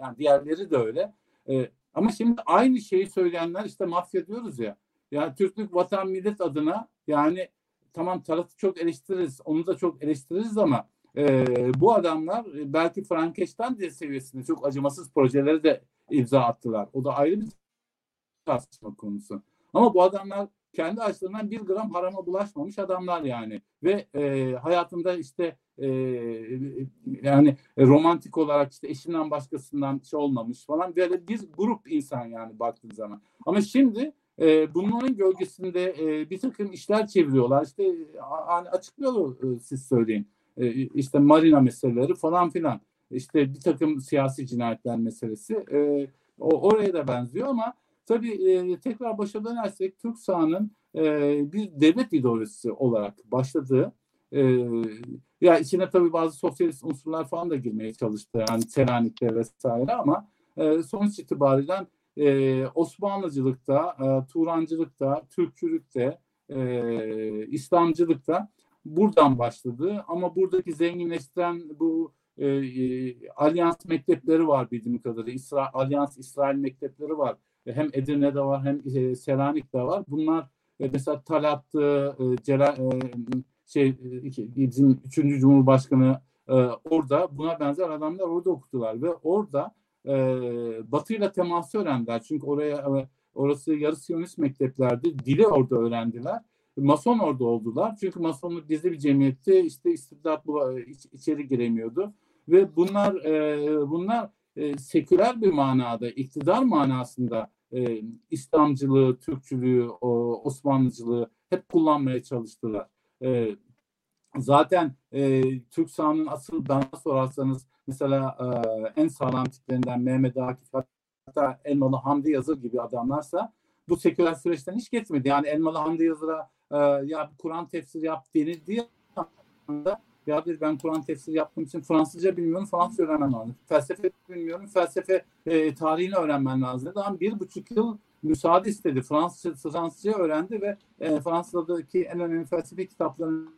yani diğerleri de öyle. E, ama şimdi aynı şeyi söyleyenler işte mafya diyoruz ya. Yani Türklük vatan millet adına yani tamam Tarat'ı çok eleştiririz. Onu da çok eleştiririz ama e, bu adamlar belki Frankenstein seviyesinde çok acımasız projeleri de imza attılar. O da ayrı bir tartışma konusu. Ama bu adamlar kendi açlarından bir gram harama bulaşmamış adamlar yani. Ve e, hayatında işte e, yani romantik olarak işte eşinden başkasından şey olmamış falan böyle bir grup insan yani baktığın zaman. Ama şimdi e, bunların gölgesinde e, bir takım işler çeviriyorlar. İşte hani açıklıyorlar e, siz söyleyin. E, işte marina meseleleri falan filan. İşte bir takım siyasi cinayetler meselesi. E, o, oraya da benziyor ama tabii e, tekrar başa dönersek Türk sahanın e, bir devlet ideolojisi olarak başladığı e, ya içine tabii bazı sosyalist unsurlar falan da girmeye çalıştı yani Selanik'te vesaire ama e, sonuç itibariyle e, Osmanlıcılıkta, e, Turancılıkta, Türkçülükte, e, İslamcılıkta buradan başladı ama buradaki zenginleştiren bu e, e, Alyans mektepleri var bildiğim kadarıyla. İsra, Alyans İsrail mektepleri var. Hem Edirne'de var hem e, Selanik'te var. Bunlar e, mesela Talat'tı, e, Celal, şey bizim 3. Cumhurbaşkanı orada buna benzer adamlar orada okudular ve orada Batı ile teması öğrendiler. Çünkü oraya orası yarı Siyonist mekteplerdi. Dili orada öğrendiler. Mason orada oldular. Çünkü Masonluk gizli bir cemiyette işte istibdat bu, iç, içeri giremiyordu ve bunlar e, bunlar e, seküler bir manada, iktidar manasında e, İslamcılığı, Türkçülüğü, o, Osmanlıcılığı hep kullanmaya çalıştılar. E, zaten e, Türk sahanın asıl bana sorarsanız mesela e, en sağlam tiplerinden Mehmet Akif hatta Elmalı Hamdi Yazır gibi adamlarsa bu seküler süreçten hiç geçmedi. Yani Elmalı Hamdi Yazır'a e, ya Kur'an tefsir yap denildiği anda ya bir ben Kur'an tefsiri yaptığım için Fransızca bilmiyorum, Fransızca öğrenmem lazım. Felsefe bilmiyorum, felsefe e, tarihini öğrenmen lazım. Daha bir buçuk yıl müsaade istedi. Fransızca, Fransızca öğrendi ve e, Fransa'daki en önemli felsefe kitaplarının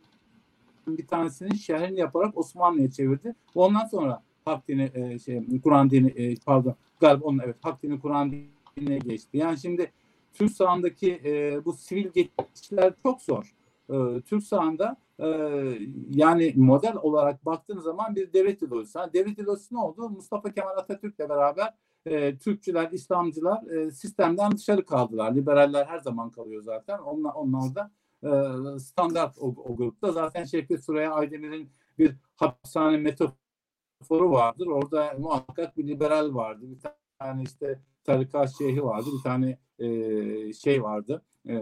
bir tanesinin şerhini yaparak Osmanlı'ya çevirdi. Ondan sonra Hak dini, e, şey, Kur'an dini, e, pardon galiba onun evet Hak dini, Kur'an dinine geçti. Yani şimdi Türk sahandaki e, bu sivil geçişler çok zor. E, Türk sahanda ee, yani model olarak baktığınız zaman bir devlet ideolojisi. Yani devlet ideolojisi ne oldu? Mustafa Kemal Atatürk'le beraber e, Türkçüler, İslamcılar e, sistemden dışarı kaldılar. Liberaller her zaman kalıyor zaten. Onlar, onlar da e, standart o, o grupta. Zaten Şevket Süreyya Aydemir'in bir hapishane metaforu vardır. Orada muhakkak bir liberal vardı. Bir tane işte tarikat şeyhi vardı. Bir tane e, şey vardı. E,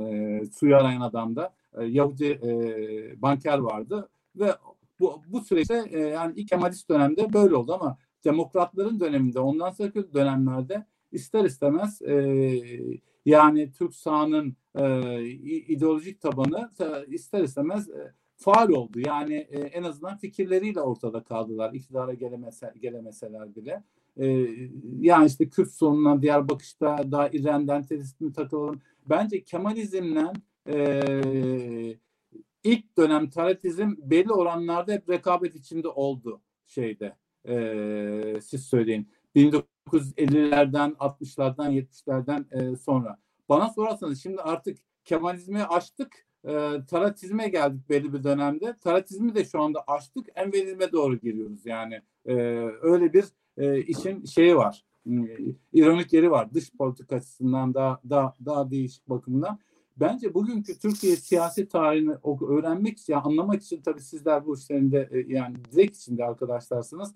suyu arayan adamda e, Yahudi e, banker vardı ve bu, bu süreçte e, yani ilk Kemalist dönemde böyle oldu ama demokratların döneminde ondan sonraki dönemlerde ister istemez e, yani Türk sahanın e, ideolojik tabanı ister istemez e, faal oldu. Yani e, en azından fikirleriyle ortada kaldılar. İktidara gelemese, gelemeseler bile. E, yani işte Kürt sorununa diğer bakışta daha irrendentelist takılalım. Bence Kemalizmle e, ilk dönem taratizm belli oranlarda hep rekabet içinde oldu şeyde. E, siz söyleyin. 1950'lerden, 60'lardan, 70'lerden e, sonra. Bana sorarsanız şimdi artık Kemalizmi açtık. E, taratizme geldik belli bir dönemde. Taratizmi de şu anda açtık. Envelizme doğru giriyoruz yani. E, öyle bir e, işin şeyi var. E, ironik yeri var. Dış politik açısından daha, daha, daha değişik bakımdan. Bence bugünkü Türkiye siyasi tarihini öğrenmek için, anlamak için tabii sizler bu işlerinde e, yani direkt içinde arkadaşlarsınız.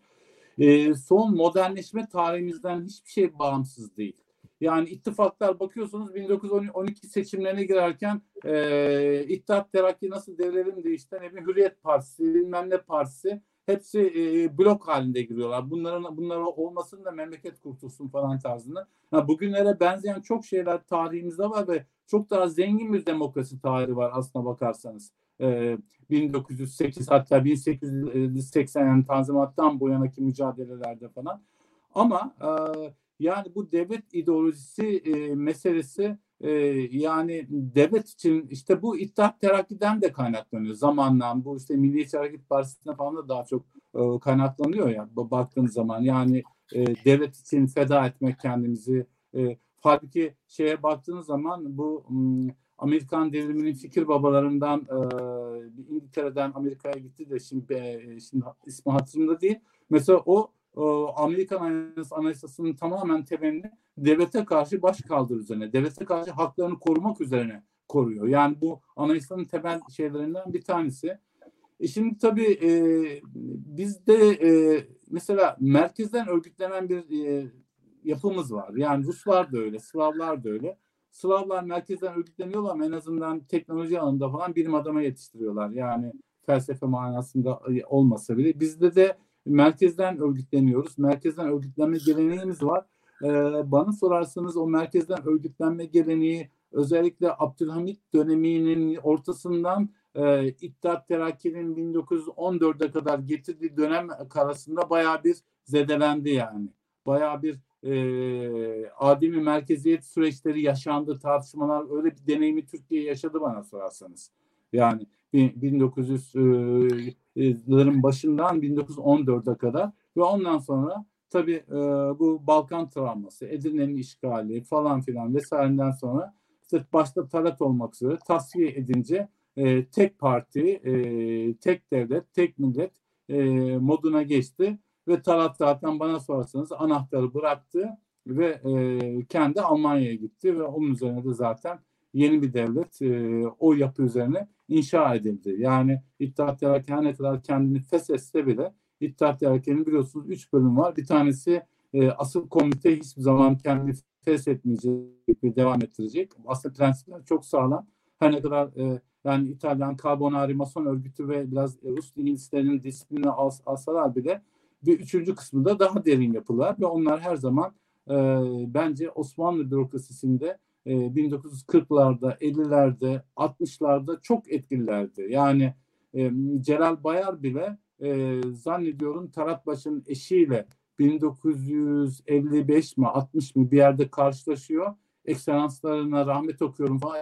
E, son modernleşme tarihimizden hiçbir şey bağımsız değil. Yani ittifaklar bakıyorsunuz 1912 seçimlerine girerken e, İttihat Terakki nasıl devlerim değişti. Ne bir Hürriyet Partisi, bilmem ne partisi hepsi e, blok halinde giriyorlar. Bunların bunlara olmasın da memleket kurtulsun falan tarzında. Yani bugünlere benzeyen çok şeyler tarihimizde var ve çok daha zengin bir demokrasi tarihi var aslına bakarsanız. E, 1908 hatta 1880 yani Tanzimat'tan bu yanaki mücadelelerde falan. Ama e, yani bu devlet ideolojisi e, meselesi e, yani devlet için işte bu İttihat Terakki'den de kaynaklanıyor zamanla. Bu işte Milliyetçi Hareket Partisi'ne falan da daha çok e, kaynaklanıyor ya baktığınız zaman. Yani e, devlet için feda etmek kendimizi. E, halbuki şeye baktığınız zaman bu m, Amerikan devriminin fikir babalarından e, İngiltere'den Amerika'ya gitti de şimdi, e, şimdi ismi hatırımda değil. Mesela o Amerikan Anayasası'nın tamamen temelini devlete karşı baş kaldır üzerine, devlete karşı haklarını korumak üzerine koruyor. Yani bu anayasanın temel şeylerinden bir tanesi. E şimdi tabii e, bizde e, mesela merkezden örgütlenen bir e, yapımız var. Yani Ruslar da öyle, Slavlar da öyle. Slavlar merkezden örgütleniyorlar ama en azından teknoloji alanında falan bilim adama yetiştiriyorlar. Yani felsefe manasında e, olmasa bile. Bizde de merkezden örgütleniyoruz. Merkezden örgütlenme geleneğimiz var. Ee, bana sorarsanız o merkezden örgütlenme geleneği özellikle Abdülhamit döneminin ortasından e, İttihat Terakki'nin 1914'e kadar getirdiği dönem arasında bayağı bir zedelendi yani. Bayağı bir e, ademi merkeziyet süreçleri yaşandı, tartışmalar öyle bir deneyimi Türkiye yaşadı bana sorarsanız. Yani 1900'lerin başından 1914'e kadar. Ve ondan sonra tabii e, bu Balkan travması, Edirne'nin işgali falan filan vesaireden sonra işte başta Talat olmak üzere tasfiye edince e, tek parti, e, tek devlet, tek millet e, moduna geçti. Ve Talat zaten bana sorarsanız anahtarı bıraktı ve e, kendi Almanya'ya gitti ve onun üzerine de zaten yeni bir devlet e, o yapı üzerine inşa edildi. Yani İttihat Terakki ne kadar kendini feshetse bile İttihat Terakki'nin biliyorsunuz üç bölüm var. Bir tanesi e, asıl komite hiçbir zaman kendini feshetmeyecek ve devam ettirecek. Aslında prensipler çok sağlam. Her ne kadar e, yani İtalyan Carbonari Mason örgütü ve biraz Rus İngilizlerinin disiplinini as, alsalar bile bir üçüncü kısmında daha derin yapılar ve onlar her zaman e, bence Osmanlı bürokrasisinde e, 1940'larda, 50'lerde, 60'larda çok etkililerdi. Yani e, Celal Bayar bile e, zannediyorum Taratbaş'ın eşiyle 1955 mi 60 mı bir yerde karşılaşıyor. Ekselanslarına rahmet okuyorum falan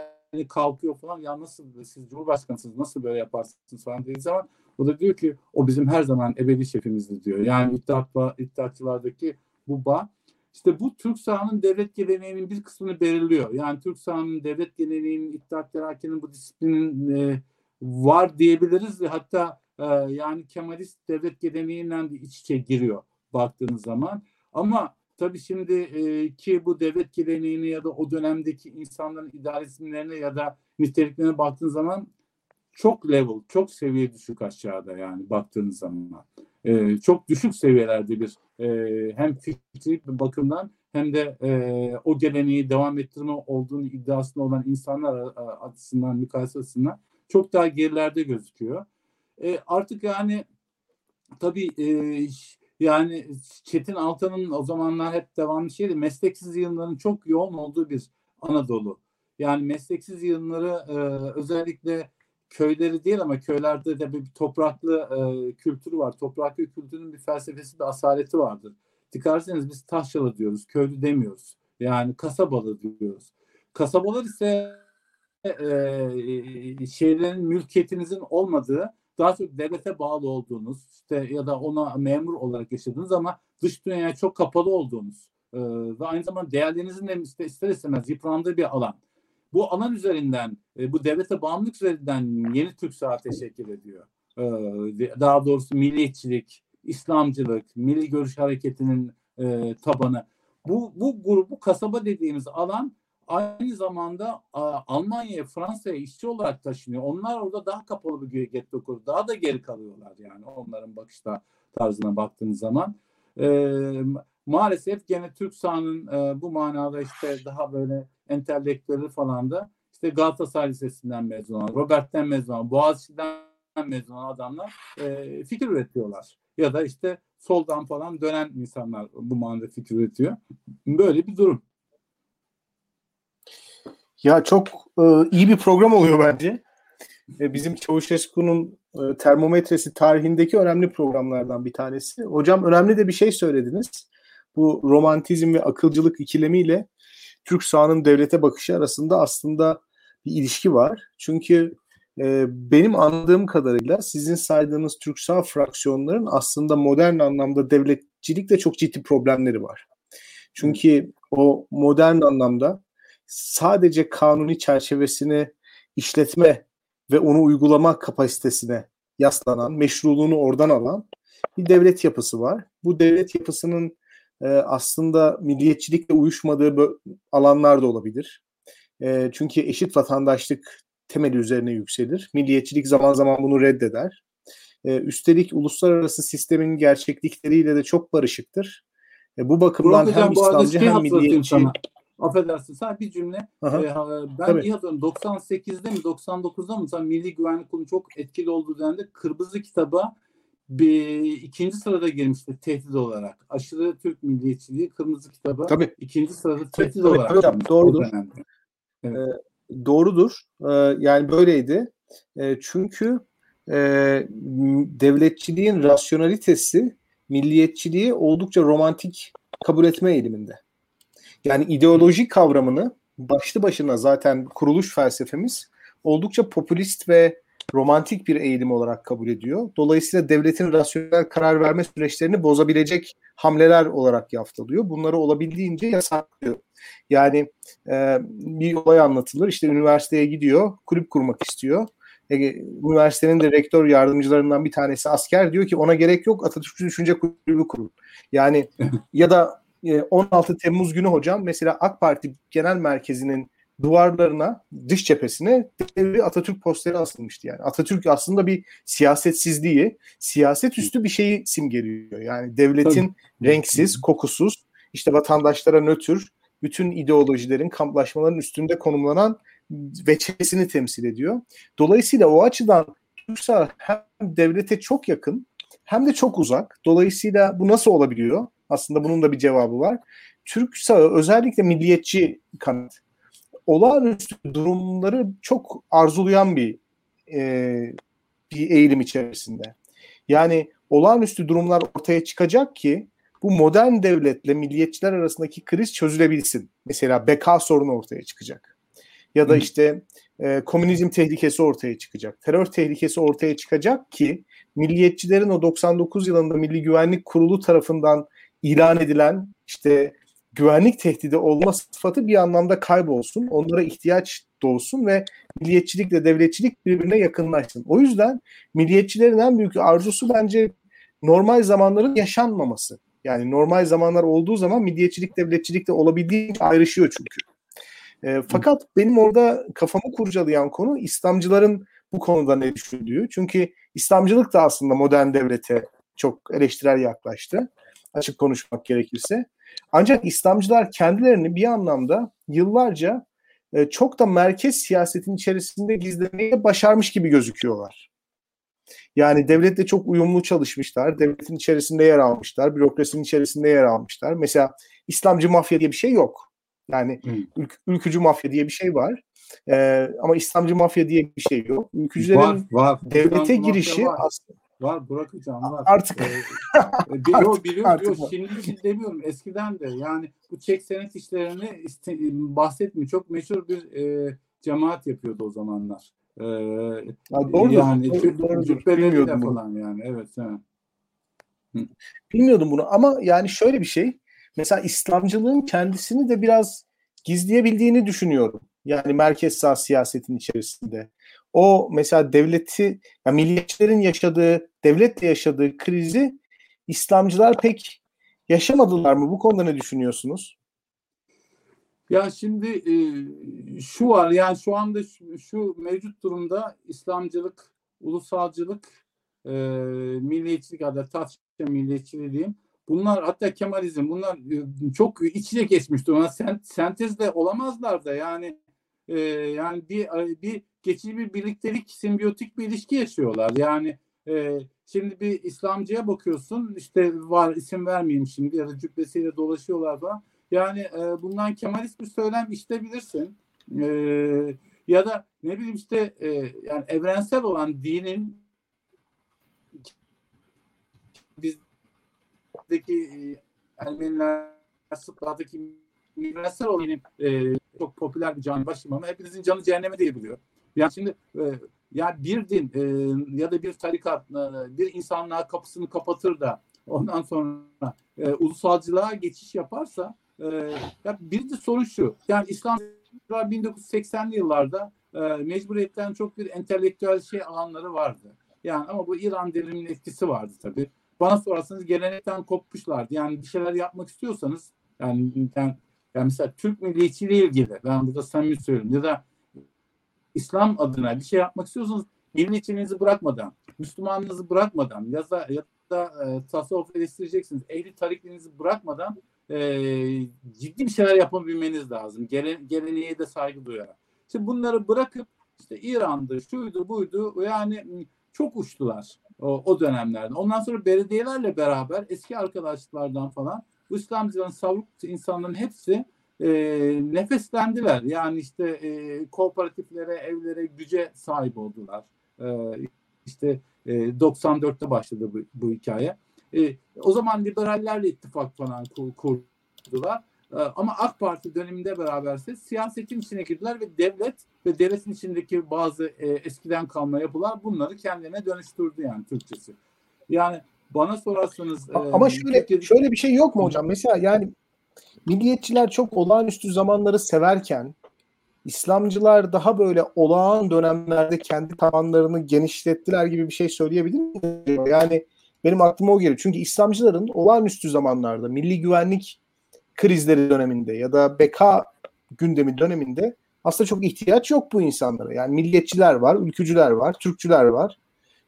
kalkıyor falan ya nasıl siz Cumhurbaşkanısınız nasıl böyle yaparsınız falan dediği zaman o da diyor ki o bizim her zaman ebedi şefimizdi diyor. Yani iddiatla, iddiatçılardaki bu bağ işte bu Türk sahanın devlet geleneğinin bir kısmını belirliyor. Yani Türk sahanın devlet geleneğinin, iddiat terakinin bu disiplinin e, var diyebiliriz. Hatta e, yani Kemalist devlet geleneğinden de iç içe giriyor baktığınız zaman. Ama tabii şimdi e, ki bu devlet geleneğine ya da o dönemdeki insanların idealizmlerine ya da niteliklerine baktığınız zaman çok level, çok seviye düşük aşağıda yani baktığınız zaman. E, çok düşük seviyelerde bir e, hem fikri bakımdan hem de e, o geleneği devam ettirme olduğunu iddiasında olan insanlar açısından, mukayese açısından çok daha gerilerde gözüküyor. E, artık yani tabii e, yani Çetin Altan'ın o zamanlar hep devamlı şeydi mesleksiz yığınların çok yoğun olduğu bir Anadolu. Yani mesleksiz yığınları e, özellikle köyleri değil ama köylerde de bir topraklı e, kültürü var. Topraklı kültürün bir felsefesi, bir asaleti vardır. Dikkat etseniz biz taşyalı diyoruz, köylü demiyoruz. Yani kasabalı diyoruz. Kasabalar ise e, e, şeylerin mülkiyetinizin olmadığı, daha çok devlete bağlı olduğunuz işte ya da ona memur olarak yaşadığınız ama dış dünyaya çok kapalı olduğunuz e, ve aynı zamanda değerlerinizin de ister istemez yıprandığı bir alan bu alan üzerinden, e, bu devlete bağımlılık üzerinden yeni Türk saat teşekkür ediyor. E, daha doğrusu milliyetçilik, İslamcılık, milli görüş hareketinin e, tabanı. Bu, bu grubu kasaba dediğimiz alan aynı zamanda Almanya'ya, Fransa'ya işçi olarak taşınıyor. Onlar orada daha kapalı bir getto kurdu. Daha da geri kalıyorlar yani onların bakışta tarzına baktığınız zaman. E, maalesef gene Türk sahanın e, bu manada işte daha böyle entelektüeli falan da işte Galatasaray Lisesi'nden mezun olan, Robert'ten mezun olan, Boğaziçi'den mezun olan adamlar e, fikir üretiyorlar. Ya da işte soldan falan dönen insanlar bu manada fikir üretiyor. Böyle bir durum. Ya çok e, iyi bir program oluyor bence. E, bizim Çavuşescu'nun e, termometresi tarihindeki önemli programlardan bir tanesi. Hocam önemli de bir şey söylediniz. Bu romantizm ve akılcılık ikilemiyle Türk sahanın devlete bakışı arasında aslında bir ilişki var. Çünkü e, benim anladığım kadarıyla sizin saydığınız Türk sağ fraksiyonların aslında modern anlamda devletçilikle çok ciddi problemleri var. Çünkü o modern anlamda sadece kanuni çerçevesini işletme ve onu uygulama kapasitesine yaslanan, meşruluğunu oradan alan bir devlet yapısı var. Bu devlet yapısının e, aslında milliyetçilikle uyuşmadığı alanlar da olabilir. E, çünkü eşit vatandaşlık temeli üzerine yükselir. Milliyetçilik zaman zaman bunu reddeder. E, üstelik uluslararası sistemin gerçeklikleriyle de çok barışıktır. E, bu bakımdan Burak hem İslamcı şey hem milliyetçi... sana. Affedersin sen bir cümle. Aha. Ee, ben Tabii. iyi hatırlıyorum. 98'de mi 99'da mı mesela Milli Güvenlik Kurulu çok etkili olduğu dönemde Kırmızı Kitaba bir ikinci sırada girmişti tehdit olarak. Aşırı Türk milliyetçiliği Kırmızı Kitaba Tabii. ikinci sırada tehdit tabii, olarak. tabii hocam, doğrudur. o dönemde. Doğrudur. Ee, yani böyleydi. Ee, çünkü e, devletçiliğin rasyonalitesi milliyetçiliği oldukça romantik kabul etme eğiliminde. Yani ideoloji kavramını başlı başına zaten kuruluş felsefemiz oldukça popülist ve romantik bir eğilim olarak kabul ediyor. Dolayısıyla devletin rasyonel karar verme süreçlerini bozabilecek hamleler olarak yaftalıyor. Bunları olabildiğince yasaklıyor. Yani e, bir olay anlatılır. İşte üniversiteye gidiyor, kulüp kurmak istiyor. E, üniversitenin de rektör yardımcılarından bir tanesi asker diyor ki ona gerek yok Atatürkçü Düşünce Kulübü kurun. Yani ya da e, 16 Temmuz günü hocam mesela AK Parti Genel Merkezi'nin duvarlarına, dış cephesine dev bir Atatürk posteri asılmıştı yani. Atatürk aslında bir siyasetsizliği, siyaset üstü bir şeyi simgeliyor. Yani devletin renksiz, kokusuz, işte vatandaşlara nötr, bütün ideolojilerin, kamplaşmaların üstünde konumlanan veçesini temsil ediyor. Dolayısıyla o açıdan Türksel hem devlete çok yakın hem de çok uzak. Dolayısıyla bu nasıl olabiliyor? Aslında bunun da bir cevabı var. Türk sağı özellikle milliyetçi kanat olağanüstü durumları çok arzulayan bir e, bir eğilim içerisinde. Yani olağanüstü durumlar ortaya çıkacak ki bu modern devletle milliyetçiler arasındaki kriz çözülebilsin. Mesela beka sorunu ortaya çıkacak. Ya da işte e, komünizm tehlikesi ortaya çıkacak. Terör tehlikesi ortaya çıkacak ki milliyetçilerin o 99 yılında Milli Güvenlik Kurulu tarafından ilan edilen işte güvenlik tehdidi olma sıfatı bir anlamda kaybolsun. Onlara ihtiyaç doğsun ve milliyetçilikle devletçilik birbirine yakınlaşsın. O yüzden milliyetçilerin en büyük arzusu bence normal zamanların yaşanmaması. Yani normal zamanlar olduğu zaman milliyetçilik devletçilik de olabildiğince ayrışıyor çünkü. E, fakat benim orada kafamı kurcalayan konu İslamcıların bu konuda ne düşündüğü. Çünkü İslamcılık da aslında modern devlete çok eleştirel yaklaştı. Açık konuşmak gerekirse. Ancak İslamcılar kendilerini bir anlamda yıllarca e, çok da merkez siyasetin içerisinde gizlemeyi başarmış gibi gözüküyorlar. Yani devletle çok uyumlu çalışmışlar, devletin içerisinde yer almışlar, bürokrasinin içerisinde yer almışlar. Mesela İslamcı mafya diye bir şey yok. Yani Hı. ülk- ülkücü mafya diye bir şey var. Ee, ama İslamcı mafya diye bir şey yok. Ülkücülerin Var, var. devlete İslamcı girişi var. aslında Var Burak Hocam var. Artık- Ee, e, bi- yo, Artık- biliyorum, artık yo, var. şimdi için demiyorum eskiden de yani bu çek senet işlerini iste- bahsetmiyor. Çok meşhur bir e, cemaat yapıyordu o zamanlar. Ee, Ya yani doğru- cü- doğrudur. cübbeleriyle Bilmiyordum bunu. falan yani evet. evet. bilmiyordum bunu ama yani şöyle bir şey. Mesela İslamcılığın kendisini de biraz gizleyebildiğini düşünüyorum. Yani merkez sağ siyasetin içerisinde. O mesela devleti, yani milliyetçilerin yaşadığı, devletle yaşadığı krizi İslamcılar pek yaşamadılar mı? Bu konuda ne düşünüyorsunuz? Ya şimdi e, şu var yani şu anda şu, şu mevcut durumda İslamcılık, ulusalcılık, e, milliyetçilik hatta Tatça milliyetçiliği diyeyim. Bunlar hatta Kemalizm bunlar e, çok iç içe geçmiş durumda. Sen, sentezde olamazlar da yani e, yani bir bir geçici bir birliktelik, simbiyotik bir ilişki yaşıyorlar. Yani e, şimdi bir İslamcıya bakıyorsun işte var isim vermeyeyim şimdi ya da cübbesiyle dolaşıyorlar falan. Yani e, bundan Kemalist bir söylem işlebilirsin. E, ya da ne bileyim işte e, yani evrensel olan dinin bizdeki e, Ermeniler, Sırplardaki evrensel olan e, çok popüler bir cami başım ama hepinizin canı cehenneme diye biliyor. Yani şimdi e, yani bir din e, ya da bir tarikat e, bir insanlığa kapısını kapatır da ondan sonra e, ulusalcılığa geçiş yaparsa e, ya bir de sorun şu. Yani İslam 1980'li yıllarda e, mecburiyetten çok bir entelektüel şey alanları vardı. Yani ama bu İran devriminin etkisi vardı tabii. Bana sorarsanız gelenekten kopmuşlardı. Yani bir şeyler yapmak istiyorsanız yani, yani Yani mesela Türk milliyetçiliği ilgili ben burada samimi söylüyorum ya da İslam adına bir şey yapmak istiyorsanız milliyetçiliğinizi bırakmadan, Müslümanlığınızı bırakmadan ya da, ya da e, tasavvuf eleştireceksiniz. Ehli tarikliğinizi bırakmadan e, ciddi bir şeyler yapabilmeniz lazım. Gele, geleneğe de saygı duyarak. İşte bunları bırakıp işte İran'dı, şuydu, buydu yani çok uçtular o, o dönemlerde. Ondan sonra belediyelerle beraber eski arkadaşlardan falan bu İslamcıların savruk insanların hepsi e, nefeslendiler. Yani işte e, kooperatiflere, evlere, güce sahip oldular. E, işte e, 94'te başladı bu, bu hikaye. E, o zaman liberallerle ittifak falan kur, kurdular. E, ama AK Parti döneminde beraberse siyasetin içine girdiler ve devlet ve devletin içindeki bazı e, eskiden kalma yapılar bunları kendine dönüştürdü yani Türkçesi. Yani bana sorarsanız ama e, şöyle Türkiye'de... şöyle bir şey yok mu hocam? Mesela yani milliyetçiler çok olağanüstü zamanları severken İslamcılar daha böyle olağan dönemlerde kendi tabanlarını genişlettiler gibi bir şey söyleyebilir miyim? Yani benim aklıma o geliyor. Çünkü İslamcıların olağanüstü zamanlarda milli güvenlik krizleri döneminde ya da beka gündemi döneminde aslında çok ihtiyaç yok bu insanlara. Yani milliyetçiler var, ülkücüler var, Türkçüler var.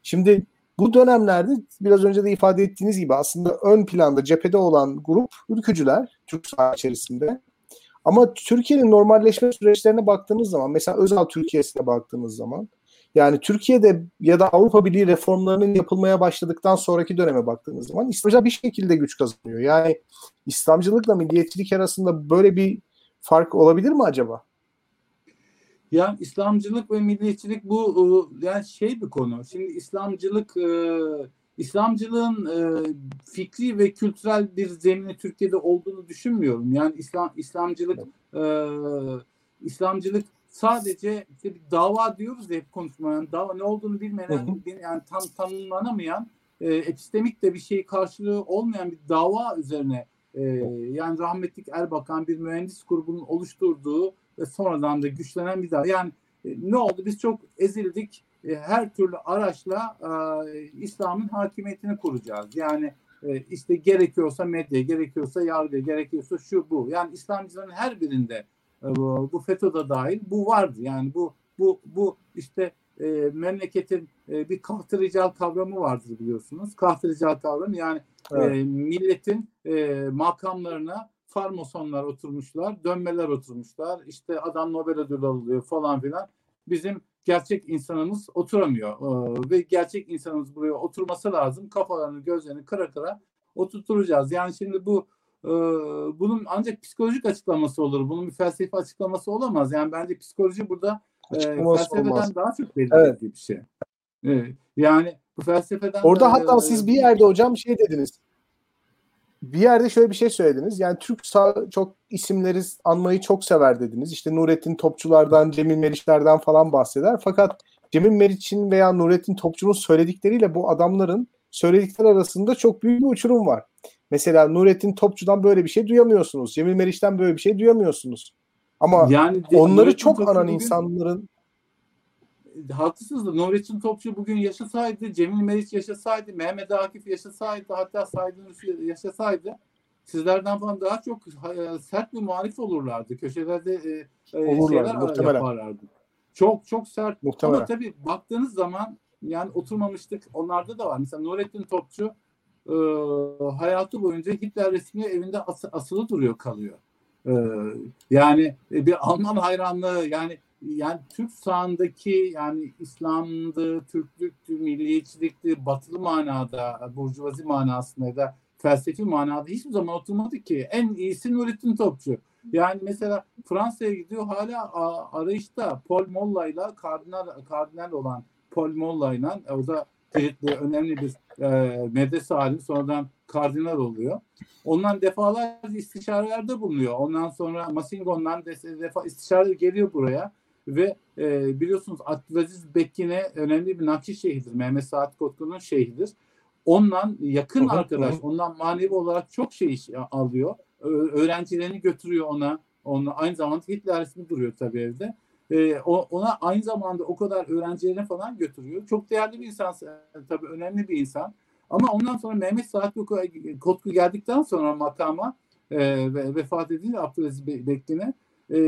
Şimdi bu dönemlerde biraz önce de ifade ettiğiniz gibi aslında ön planda cephede olan grup ülkücüler Türk saha içerisinde. Ama Türkiye'nin normalleşme süreçlerine baktığınız zaman mesela Özal Türkiye'sine baktığınız zaman yani Türkiye'de ya da Avrupa Birliği reformlarının yapılmaya başladıktan sonraki döneme baktığınız zaman İslamcı bir şekilde güç kazanıyor. Yani İslamcılıkla milliyetçilik arasında böyle bir fark olabilir mi acaba? Yani İslamcılık ve milliyetçilik bu e, yani şey bir konu. Şimdi İslamcılık e, İslamcılığın e, fikri ve kültürel bir zemini Türkiye'de olduğunu düşünmüyorum. Yani İslam İslamcılık e, İslamcılık sadece işte bir dava diyoruz ya hep konuşmayan dava ne olduğunu bilmeyen yani tam tanımlanamayan e, epistemik de bir şey karşılığı olmayan bir dava üzerine e, yani rahmetlik Erbakan bir mühendis grubunun oluşturduğu ve sonradan da güçlenen bir dava. Yani e, ne oldu? Biz çok ezildik. E, her türlü araçla e, İslam'ın hakimiyetini kuracağız. Yani e, işte gerekiyorsa medya, gerekiyorsa yargı, gerekiyorsa şu bu. Yani İslamcıların her birinde e, bu, bu FETÖ'de dahil bu vardı. Yani bu bu bu işte e, memleketin e, bir kahtırical kavramı vardır biliyorsunuz. Kahtırical kavram yani e, evet. e, milletin e, makamlarına farmasonlar oturmuşlar, dönmeler oturmuşlar. İşte adam Nobel ödülü alıyor falan filan. Bizim gerçek insanımız oturamıyor. Ee, ve gerçek insanımız buraya oturması lazım. Kafalarını, gözlerini kıra kıra oturtacağız. Yani şimdi bu e, bunun ancak psikolojik açıklaması olur. Bunun bir felsefi açıklaması olamaz. Yani bence psikoloji burada e, felsefeden olmaz. daha çok belirli evet. bir şey. E, yani bu felsefeden Orada da, hatta e, siz bir yerde hocam şey dediniz bir yerde şöyle bir şey söylediniz. Yani Türk sağ çok isimleri anmayı çok sever dediniz. İşte Nurettin Topçulardan, Cemil Meriçlerden falan bahseder. Fakat Cemil Meriç'in veya Nurettin Topçu'nun söyledikleriyle bu adamların söyledikleri arasında çok büyük bir uçurum var. Mesela Nurettin Topçu'dan böyle bir şey duyamıyorsunuz. Cemil Meriç'ten böyle bir şey duyamıyorsunuz. Ama yani onları çok anan insanların haklısınız da Nurettin Topçu bugün yaşasaydı, Cemil Meriç yaşasaydı, Mehmet Akif yaşasaydı, hatta Saydın yaşasaydı sizlerden falan daha çok e, sert bir muhalif olurlardı. Köşelerde e, e Olurlar, şeyler muhtemelen. yaparlardı. Çok çok sert. Muhtemelen. Ama tabii baktığınız zaman yani oturmamıştık. Onlarda da var. Mesela Nurettin Topçu e, hayatı boyunca Hitler resmi evinde as- asılı duruyor kalıyor. E, yani e, bir Alman hayranlığı yani yani Türk sahandaki yani İslam'dı, Türklüktü, milliyetçilikti, batılı manada, burjuvazi manasında da felsefi manada hiçbir zaman oturmadı ki. En iyisi Nurettin Topçu. Yani mesela Fransa'ya gidiyor hala arayışta Paul Molla'yla kardinal, kardinal olan Paul Molla'yla e, o da kilitli önemli bir e, medrese halinde sonradan kardinal oluyor. Ondan defalarca istişarelerde bulunuyor. Ondan sonra Masingon'dan defa istişare geliyor buraya ve e, biliyorsunuz Abdülaziz Bekkin'e önemli bir Nakşi şeyhidir. Mehmet Saat Kotku'nun şeyhidir. Ondan yakın hı arkadaş, ondan manevi olarak çok şey alıyor. Öğrencilerini götürüyor ona. Ona aynı zamanda Hitler ismi duruyor tabii evde. Ee, ona aynı zamanda o kadar öğrencilerini falan götürüyor. Çok değerli bir insan, tabii önemli bir insan. Ama ondan sonra Mehmet Saat Kotku geldikten sonra makama e, ve vefat edince Abdülaziz Bekli'ne e,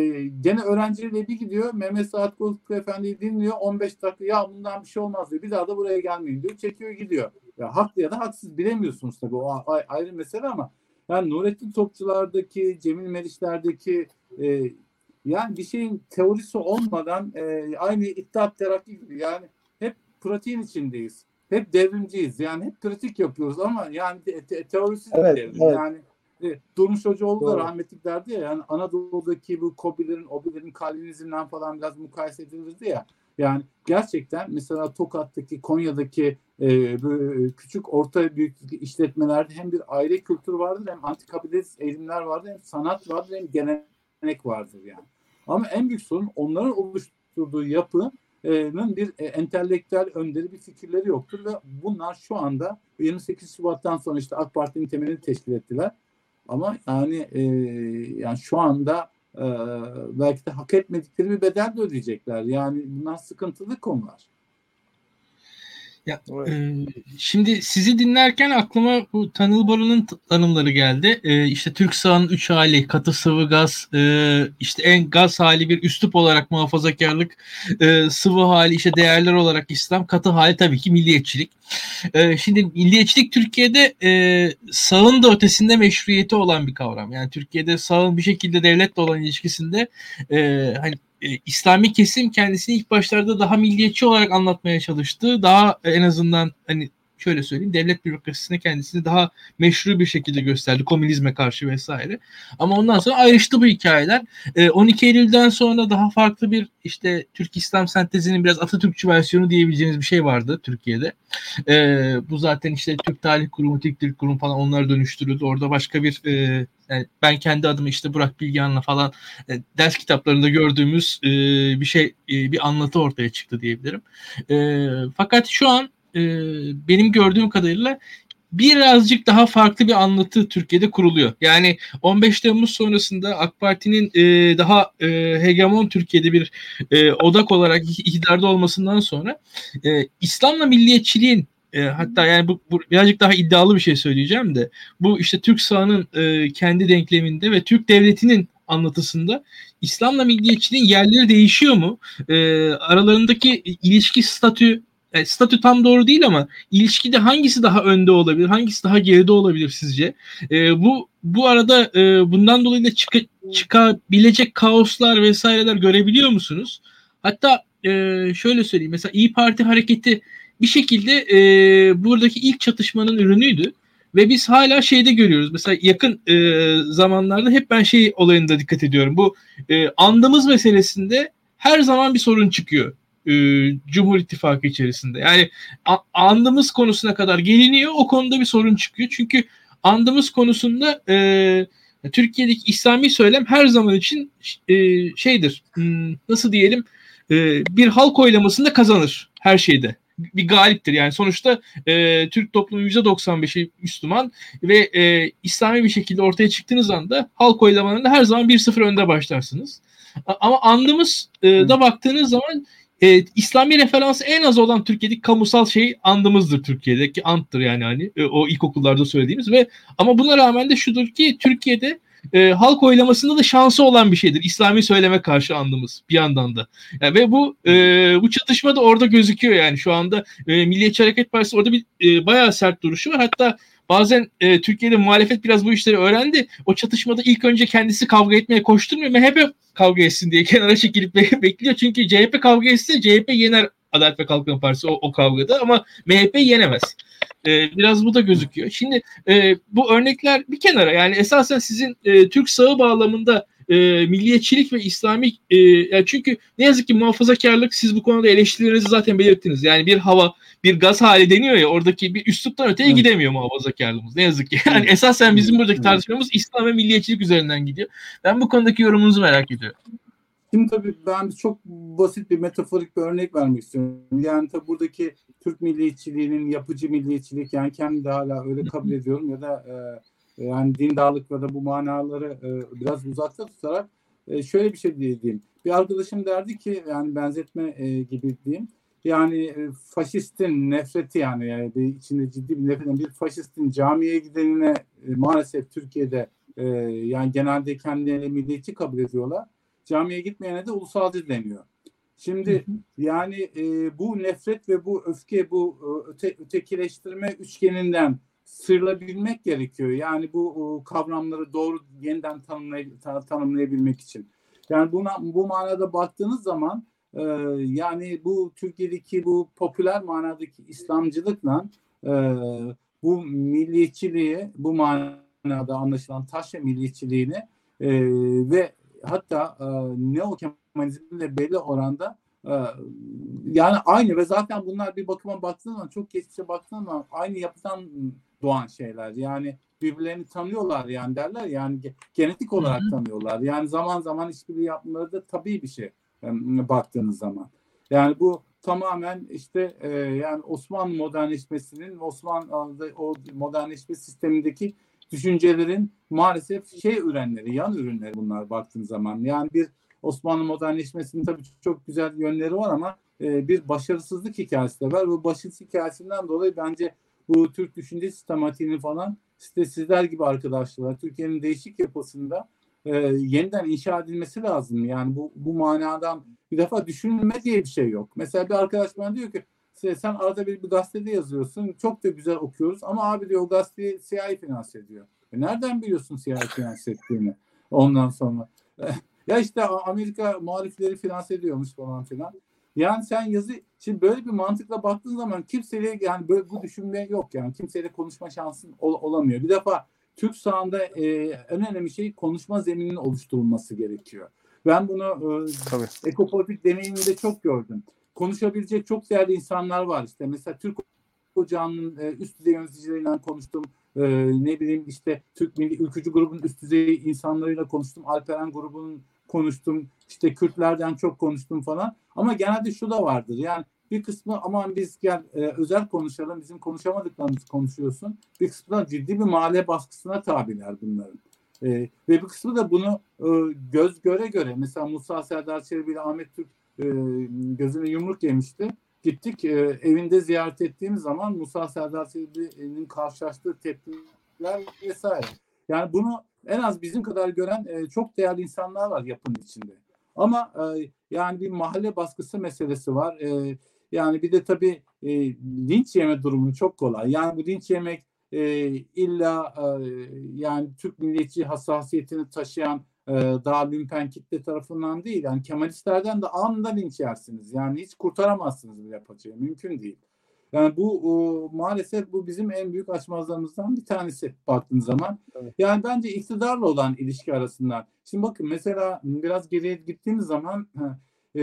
gene öğrenciyle bir gidiyor. Mehmet Saat Kozluk Efendi'yi dinliyor. 15 dakika ya bundan bir şey olmaz diyor. Bir daha da buraya gelmeyin diyor. Çekiyor gidiyor. Ya haklı ya da haksız bilemiyorsunuz tabii. O ayrı mesele ama yani Nurettin Topçulardaki, Cemil Meriçler'deki e, yani bir şeyin teorisi olmadan e, aynı İttihat Terakki gibi yani hep pratiğin içindeyiz. Hep devrimciyiz. Yani hep pratik yapıyoruz ama yani te- te- teorisiz evet, devrim. Evet. Yani e, Durmuş Hocaoğlu da rahmetlik derdi ya yani Anadolu'daki bu Kobilerin, Obilerin, Kalvinizmden falan biraz mukayese edilirdi ya. Yani gerçekten mesela Tokat'taki, Konya'daki e, küçük orta büyük işletmelerde hem bir aile kültürü vardır hem antikapitalizm eğilimler vardır hem sanat vardır hem gelenek vardır yani. Ama en büyük sorun onların oluşturduğu yapının bir e, entelektüel önderi bir fikirleri yoktur ve bunlar şu anda 28 Şubat'tan sonra işte AK Parti'nin temelini teşkil ettiler. Ama yani e, yani şu anda e, belki de hak etmedikleri bir bedel de ödeyecekler. Yani bunlar sıkıntılı konular. Ya, e, şimdi sizi dinlerken aklıma bu Tanıl Boru'nun tanımları geldi. E, işte Türk sağının üç hali, katı sıvı gaz, e, işte en gaz hali bir üslup olarak muhafazakarlık, e, sıvı hali işte değerler olarak İslam, katı hali tabii ki milliyetçilik. E, şimdi milliyetçilik Türkiye'de e, sağın da ötesinde meşruiyeti olan bir kavram. Yani Türkiye'de sağın bir şekilde devletle olan ilişkisinde e, hani e, İslami kesim kendisini ilk başlarda daha milliyetçi olarak anlatmaya çalıştı. Daha en azından hani şöyle söyleyeyim devlet bürokrasisine kendisini daha meşru bir şekilde gösterdi komünizme karşı vesaire. Ama ondan sonra ayrıştı bu hikayeler. E, 12 Eylül'den sonra daha farklı bir işte Türk İslam sentezinin biraz Atatürkçü versiyonu diyebileceğimiz bir şey vardı Türkiye'de. E, bu zaten işte Türk Tarih Kurumu, Türk Dil Kurumu falan onlar dönüştürüldü. Orada başka bir e, yani ben kendi adımı işte Burak Bilgehan'la falan e, ders kitaplarında gördüğümüz e, bir şey e, bir anlatı ortaya çıktı diyebilirim. E, fakat şu an e, benim gördüğüm kadarıyla birazcık daha farklı bir anlatı Türkiye'de kuruluyor. Yani 15 Temmuz sonrasında AK Parti'nin e, daha e, hegemon Türkiye'de bir e, odak olarak iktidarda olmasından sonra e, İslam'la milliyetçiliğin e, hatta yani bu, bu birazcık daha iddialı bir şey söyleyeceğim de bu işte Türk sağının e, kendi denkleminde ve Türk devletinin anlatısında İslam'la milliyetçiliğin yerleri değişiyor mu? E, aralarındaki ilişki statü yani statü tam doğru değil ama ilişkide hangisi daha önde olabilir, hangisi daha geride olabilir sizce? E, bu bu arada e, bundan dolayı da çık çıkabilecek kaoslar vesaireler görebiliyor musunuz? Hatta e, şöyle söyleyeyim mesela İyi Parti hareketi bir şekilde e, buradaki ilk çatışmanın ürünüydü. Ve biz hala şeyde görüyoruz. Mesela yakın e, zamanlarda hep ben şey olayında dikkat ediyorum. Bu e, andımız meselesinde her zaman bir sorun çıkıyor e, Cumhur İttifakı içerisinde. Yani a, andımız konusuna kadar geliniyor o konuda bir sorun çıkıyor. Çünkü andımız konusunda e, Türkiye'deki İslami söylem her zaman için e, şeydir nasıl diyelim e, bir halk oylamasında kazanır her şeyde bir galiptir. Yani sonuçta e, Türk toplumu %95'i Müslüman ve e, İslami bir şekilde ortaya çıktığınız anda halk oylamalarında her zaman 1-0 önde başlarsınız. Ama andımız e, da baktığınız zaman e, İslami referansı en az olan Türkiye'deki kamusal şey andımızdır Türkiye'deki anttır yani hani e, o ilkokullarda söylediğimiz ve ama buna rağmen de şudur ki Türkiye'de e, halk oylamasında da şansı olan bir şeydir. İslami söyleme karşı andımız bir yandan da. Yani ve bu e, bu çatışma da orada gözüküyor yani şu anda e, Milliyetçi Hareket Partisi orada bir e, bayağı sert duruşu var. Hatta bazen e, Türkiye'de muhalefet biraz bu işleri öğrendi. O çatışmada ilk önce kendisi kavga etmeye koşturmuyor. MHP kavga etsin diye kenara çekilip bekliyor. Çünkü CHP kavga etse CHP yener Adalet ve Kalkınma Partisi o, o kavgada ama MHP yenemez. Ee, biraz bu da gözüküyor. Şimdi e, bu örnekler bir kenara yani esasen sizin e, Türk sağı bağlamında e, milliyetçilik ve İslami e, yani çünkü ne yazık ki muhafazakarlık siz bu konuda eleştirilerinizi zaten belirttiniz. Yani bir hava bir gaz hali deniyor ya oradaki bir üsluptan öteye evet. gidemiyor muhafazakarlığımız. Ne yazık ki. Yani esasen bizim buradaki tartışmamız İslam ve milliyetçilik üzerinden gidiyor. Ben bu konudaki yorumunuzu merak ediyorum. Şimdi tabii ben çok basit bir metaforik bir örnek vermek istiyorum. Yani tabii buradaki Türk milliyetçiliğinin yapıcı milliyetçilik yani kendi de hala öyle kabul ediyorum ya da e, yani dindarlık ya da bu manaları e, biraz uzakta tutarak e, şöyle bir şey diyeyim. Bir arkadaşım derdi ki yani benzetme e, gibi diyeyim. Yani e, faşistin nefreti yani, yani bir içinde ciddi bir nefret bir faşistin camiye gidenine e, maalesef Türkiye'de e, yani genelde kendilerini milliyetçi kabul ediyorlar. Camiye gitmeyene de ulusalcı deniyor. Şimdi yani e, bu nefret ve bu öfke, bu e, öte, ötekileştirme üçgeninden sıyrılabilmek gerekiyor. Yani bu e, kavramları doğru yeniden tanımlay, tanımlayabilmek için. Yani buna bu manada baktığınız zaman e, yani bu Türkiye'deki bu popüler manadaki İslamcılıkla e, bu milliyetçiliği bu manada anlaşılan taşra milliyetçiliğini e, ve hatta e, neo Kemalizmle belli oranda e, yani aynı ve zaten bunlar bir bakıma baktığın zaman çok geçmişe baktığın zaman aynı yapıdan doğan şeyler. Yani birbirlerini tanıyorlar yani derler yani genetik olarak tanıyorlar. Yani zaman zaman işbirliği yapmaları da tabii bir şey baktığınız zaman. Yani bu tamamen işte e, yani Osmanlı modernleşmesinin Osmanlı o modernleşme sistemindeki düşüncelerin maalesef şey ürünleri, yan ürünleri bunlar baktığınız zaman. Yani bir Osmanlı modernleşmesinin tabii çok güzel yönleri var ama e, bir başarısızlık hikayesi de var. Bu başarısızlık hikayesinden dolayı bence bu Türk düşünce sistematiğini falan işte sizler gibi arkadaşlar Türkiye'nin değişik yapısında e, yeniden inşa edilmesi lazım. Yani bu, bu manadan bir defa düşünülme diye bir şey yok. Mesela bir arkadaş bana diyor ki sen arada bir, bir gazetede yazıyorsun. Çok da güzel okuyoruz ama abi diyor o gazeteyi CIA finanse ediyor. E nereden biliyorsun CIA finanse ettiğini? Ondan sonra ya işte Amerika muhalifleri finanse ediyormuş falan filan. Yani sen yazı şimdi böyle bir mantıkla baktığın zaman kimseyle yani böyle bu düşünme yok yani kimseyle konuşma şansın ol, olamıyor. Bir defa Türk sahanda e, en önemli şey konuşma zemininin oluşturulması gerekiyor. Ben bunu e, Tabii. ekopolitik deneyiminde çok gördüm. Konuşabilecek çok değerli insanlar var işte. Mesela Türk Ocağı'nın e, üst düzey yöneticileriyle konuştum. E, ne bileyim işte Türk Milli Ülkücü grubunun üst düzey insanlarıyla konuştum. Alperen grubunun konuştum. İşte Kürtlerden çok konuştum falan. Ama genelde şu da vardır. Yani bir kısmı aman biz gel e, özel konuşalım bizim konuşamadıklarımızı konuşuyorsun. Bir kısmı da ciddi bir mahalle baskısına tabiler bunların. E, ve bir kısmı da bunu e, göz göre göre mesela Musa Serdar Çelebi ile Ahmet Türk e, gözüne yumruk yemişti. Gittik e, evinde ziyaret ettiğimiz zaman Musa Serdar Çelebi'nin karşılaştığı tepkiler vesaire. Yani bunu en az bizim kadar gören e, çok değerli insanlar var yapının içinde. Ama e, yani bir mahalle baskısı meselesi var. E, yani bir de tabii e, linç yeme durumu çok kolay. Yani bu linç yemek e, illa e, yani Türk milliyetçi hassasiyetini taşıyan e, daha lümpen kitle tarafından değil. Yani Kemalistlerden de anında linç yersiniz. Yani hiç kurtaramazsınız bu yapacağı. Mümkün değil. Yani bu o, maalesef bu bizim en büyük açmazlarımızdan bir tanesi baktığın zaman. Evet. Yani bence iktidarla olan ilişki arasından. Şimdi bakın mesela biraz geriye gittiğimiz zaman e,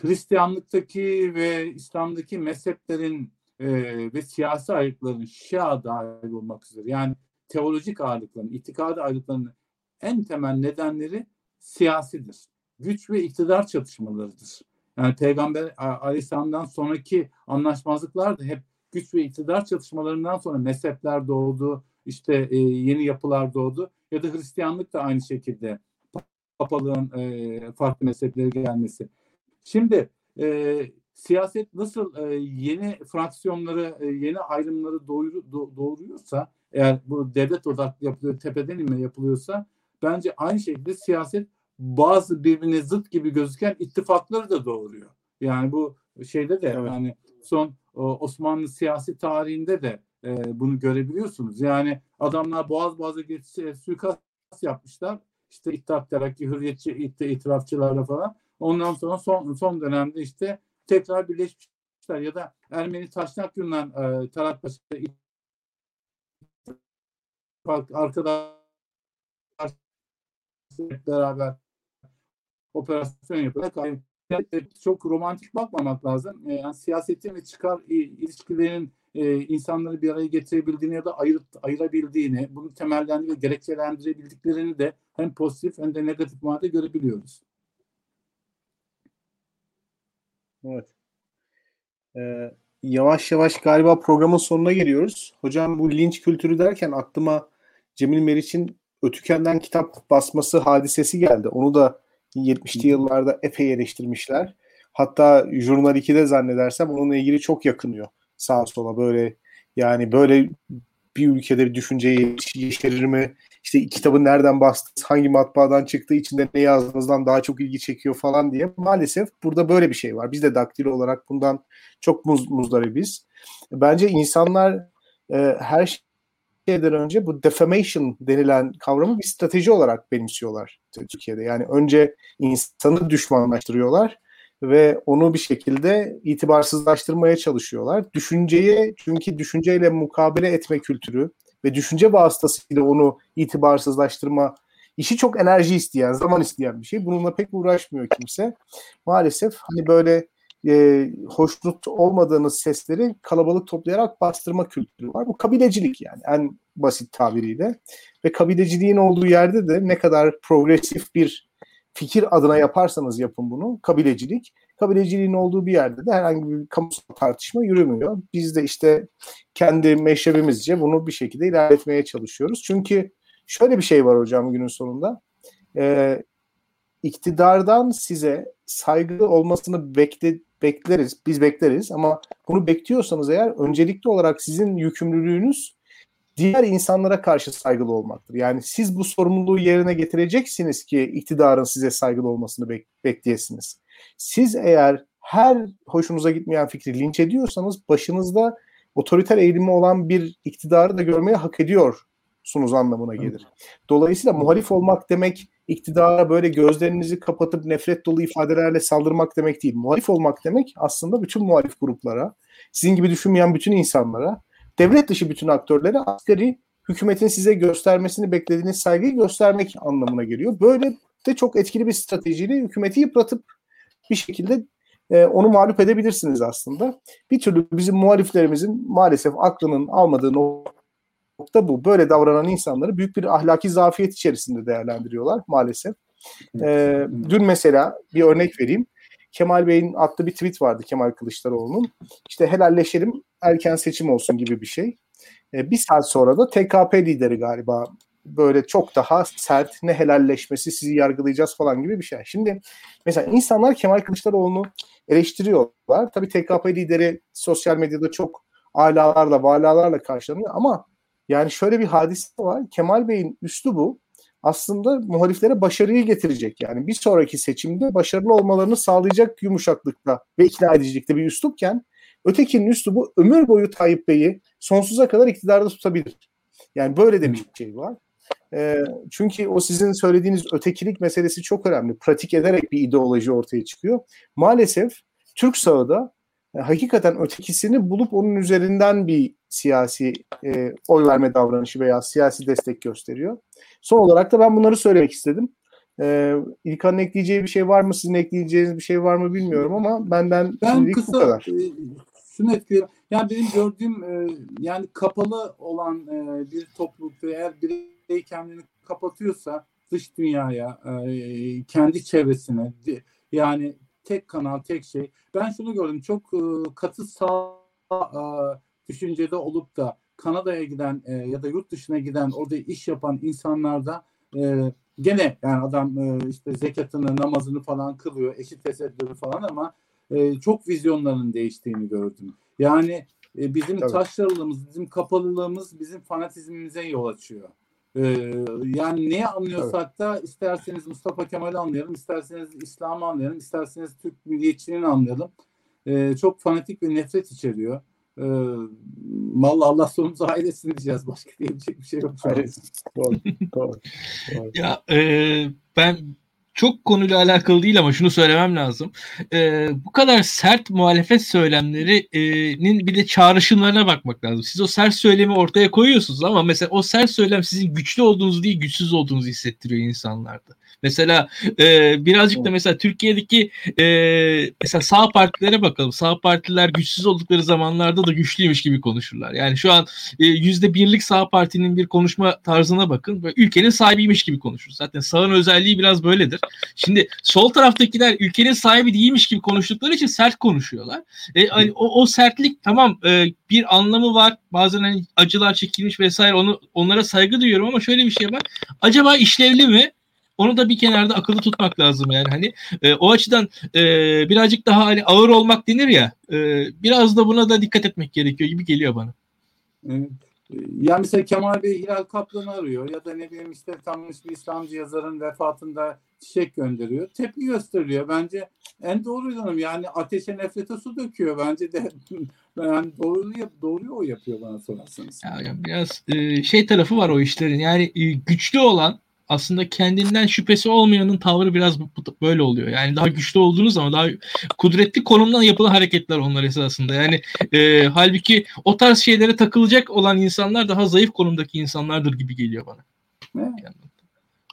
Hristiyanlıktaki ve İslam'daki mezheplerin e, ve siyasi ayrılıkların Şia dahil olmak üzere yani teolojik ağırlıkların, itikadi ağırlıkların en temel nedenleri siyasidir. Güç ve iktidar çatışmalarıdır. Yani Peygamber Aleyhisselam'dan sonraki anlaşmazlıklar da hep güç ve iktidar çatışmalarından sonra mezhepler doğdu, işte e, yeni yapılar doğdu ya da Hristiyanlık da aynı şekilde papalığın e, farklı mezhepleri gelmesi. Şimdi e, siyaset nasıl e, yeni fraksiyonları, e, yeni ayrımları doğru, do, doğuruyorsa, eğer bu devlet odaklı yapılıyor, tepeden inme yapılıyorsa, bence aynı şekilde siyaset bazı birbirine zıt gibi gözüken ittifakları da doğuruyor. Yani bu şeyde de evet. yani son Osmanlı siyasi tarihinde de e, bunu görebiliyorsunuz. Yani adamlar boğaz boğaza geçse suikast yapmışlar. İşte İttihat Terakki, Hürriyetçi, itirafçılarla falan. Ondan sonra son, son dönemde işte tekrar birleşmişler ya da Ermeni Taşnak Yunan e, Tarakbaşı arkadaşlar beraber operasyon. Yani çok romantik bakmamak lazım. E, yani siyasetin ve çıkar ilişkilerin e, insanları bir araya getirebildiğini ya da ayırt, ayırabildiğini, bunu temellendir ve gerekçelendirebildiklerini de hem pozitif hem de negatif manada görebiliyoruz. Evet. Ee, yavaş yavaş galiba programın sonuna geliyoruz. Hocam bu linç kültürü derken aklıma Cemil Meriç'in Ötüken'den kitap basması hadisesi geldi. Onu da 70'li yıllarda epey eleştirmişler. Hatta Jurnal 2'de zannedersem onunla ilgili çok yakınıyor sağa sola böyle yani böyle bir ülkede bir düşünceyi yeşerir mi? İşte kitabın nereden bastınız, hangi matbaadan çıktı, içinde ne yazdığınızdan daha çok ilgi çekiyor falan diye. Maalesef burada böyle bir şey var. Biz de daktilo olarak bundan çok muz, muzdaribiz. Bence insanlar e, her şeyden önce bu defamation denilen kavramı bir strateji olarak benimsiyorlar Türkiye'de. Yani önce insanı düşmanlaştırıyorlar ve onu bir şekilde itibarsızlaştırmaya çalışıyorlar. Düşünceye çünkü düşünceyle mukabele etme kültürü ve düşünce vasıtasıyla onu itibarsızlaştırma işi çok enerji isteyen, zaman isteyen bir şey. Bununla pek uğraşmıyor kimse. Maalesef hani böyle e, hoşnut olmadığınız sesleri kalabalık toplayarak bastırma kültürü var. Bu kabilecilik yani en basit tabiriyle. Ve kabileciliğin olduğu yerde de ne kadar progresif bir fikir adına yaparsanız yapın bunu kabilecilik. Kabileciliğin olduğu bir yerde de herhangi bir kamusal tartışma yürümüyor. Biz de işte kendi meşrebimizce bunu bir şekilde ilerletmeye çalışıyoruz. Çünkü şöyle bir şey var hocam günün sonunda. Ee, iktidardan size saygı olmasını bekle, bekleriz, biz bekleriz ama bunu bekliyorsanız eğer öncelikli olarak sizin yükümlülüğünüz diğer insanlara karşı saygılı olmaktır. Yani siz bu sorumluluğu yerine getireceksiniz ki iktidarın size saygılı olmasını bek- bekleyesiniz. Siz eğer her hoşunuza gitmeyen fikri linç ediyorsanız başınızda otoriter eğilimi olan bir iktidarı da görmeye hak ediyorsunuz anlamına gelir. Dolayısıyla muhalif olmak demek iktidara böyle gözlerinizi kapatıp nefret dolu ifadelerle saldırmak demek değil. Muhalif olmak demek aslında bütün muhalif gruplara, sizin gibi düşünmeyen bütün insanlara, devlet dışı bütün aktörlere asgari hükümetin size göstermesini beklediğiniz saygıyı göstermek anlamına geliyor. Böyle de çok etkili bir stratejiyle hükümeti yıpratıp bir şekilde e, onu mağlup edebilirsiniz aslında. Bir türlü bizim muhaliflerimizin maalesef aklının almadığı nokta bu. Böyle davranan insanları büyük bir ahlaki zafiyet içerisinde değerlendiriyorlar maalesef. E, dün mesela bir örnek vereyim. Kemal Bey'in attığı bir tweet vardı Kemal Kılıçdaroğlu'nun. İşte helalleşelim erken seçim olsun gibi bir şey. E, bir saat sonra da TKP lideri galiba böyle çok daha sert ne helalleşmesi sizi yargılayacağız falan gibi bir şey. Şimdi mesela insanlar Kemal Kılıçdaroğlu'nu eleştiriyorlar. Tabii TKP lideri sosyal medyada çok alalarla, valalarla karşılanıyor ama yani şöyle bir hadise var. Kemal Bey'in üslubu aslında muhaliflere başarıyı getirecek. Yani bir sonraki seçimde başarılı olmalarını sağlayacak yumuşaklıkta ve ikna edicilikte bir üslupken ötekinin üslubu ömür boyu Tayyip Bey'i sonsuza kadar iktidarda tutabilir. Yani böyle de bir şey var. E, çünkü o sizin söylediğiniz ötekilik meselesi çok önemli. Pratik ederek bir ideoloji ortaya çıkıyor. Maalesef Türk sahada e, hakikaten ötekisini bulup onun üzerinden bir siyasi e, oy verme davranışı veya siyasi destek gösteriyor. Son olarak da ben bunları söylemek istedim. E, İlkan'ın ekleyeceği bir şey var mı? Sizin ekleyeceğiniz bir şey var mı bilmiyorum ama benden ben kısa, bu kadar. E, şunu etkiliyorum. Yani benim gördüğüm e, yani kapalı olan e, bir toplulukta eğer birey kendini kapatıyorsa dış dünyaya, e, kendi çevresine yani tek kanal, tek şey. Ben şunu gördüm. Çok e, katı sağ e, düşüncede olup da Kanada'ya giden e, ya da yurt dışına giden orada iş yapan insanlarda e, gene yani adam e, işte zekatını, namazını falan kılıyor, eşit tesettürü falan ama e, çok vizyonlarının değiştiğini gördüm. Yani e, bizim Tabii. taşralılığımız, bizim kapalılığımız bizim fanatizmimize yol açıyor. Ee, yani neyi anlıyorsak evet. da isterseniz Mustafa Kemal'i anlayalım, isterseniz İslam'ı anlayalım, isterseniz Türk milliyetçiliğini anlayalım. Ee, çok fanatik ve nefret içeriyor. Ee, Valla Allah sonumuzu hayretsin diyeceğiz. Başka diyecek bir şey yok. doğru, doğru, doğru. Ya e, ben çok konuyla alakalı değil ama şunu söylemem lazım. Ee, bu kadar sert muhalefet söylemlerinin bir de çağrışımlarına bakmak lazım. Siz o sert söylemi ortaya koyuyorsunuz ama mesela o sert söylem sizin güçlü olduğunuzu değil güçsüz olduğunuzu hissettiriyor insanlarda. Mesela e, birazcık da mesela Türkiye'deki e, mesela sağ partilere bakalım. Sağ partiler güçsüz oldukları zamanlarda da güçlüymüş gibi konuşurlar. Yani şu an yüzde birlik sağ partinin bir konuşma tarzına bakın. Böyle ülkenin sahibiymiş gibi konuşur. Zaten sağın özelliği biraz böyledir. Şimdi sol taraftakiler ülkenin sahibi değilmiş gibi konuştukları için sert konuşuyorlar. E, hani o, o sertlik tamam e, bir anlamı var. Bazen hani acılar çekilmiş vesaire onu onlara saygı duyuyorum ama şöyle bir şey var. Acaba işlevli mi? Onu da bir kenarda akıllı tutmak lazım yani hani e, o açıdan e, birazcık daha hani ağır olmak denir ya e, biraz da buna da dikkat etmek gerekiyor gibi geliyor bana. yani mesela Kemal Bey Hilal Kaplan'ı arıyor ya da ne bileyim işte tanınmış bir İslamcı yazarın vefatında çiçek gönderiyor. Tepki gösteriliyor. Bence en doğru yanım yani ateşe nefrete su döküyor. Bence de yani doğruyu, yap, doğruyu o yapıyor bana sorarsanız. Ya, biraz e, şey tarafı var o işlerin. Yani e, güçlü olan aslında kendinden şüphesi olmayanın tavrı biraz böyle oluyor. Yani daha güçlü olduğunuz zaman daha kudretli konumdan yapılan hareketler onlar esasında. Yani e, halbuki o tarz şeylere takılacak olan insanlar daha zayıf konumdaki insanlardır gibi geliyor bana.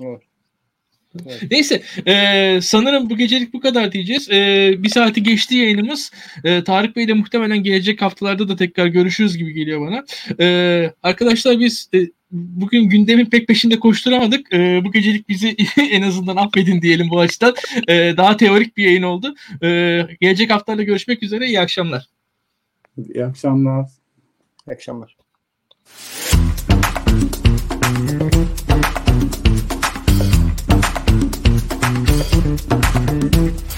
Evet. Evet. Neyse e, sanırım bu gecelik bu kadar diyeceğiz. E, bir saati geçti yayınımız. E, Tarık Bey ile muhtemelen gelecek haftalarda da tekrar görüşürüz gibi geliyor bana. E, arkadaşlar biz e, bugün gündemin pek peşinde koşturamadık. E, bu gecelik bizi en azından affedin diyelim bu açıdan. E, daha teorik bir yayın oldu. E, gelecek haftalarda görüşmek üzere. İyi akşamlar. İyi akşamlar. İyi akşamlar. Thank you. Thank you.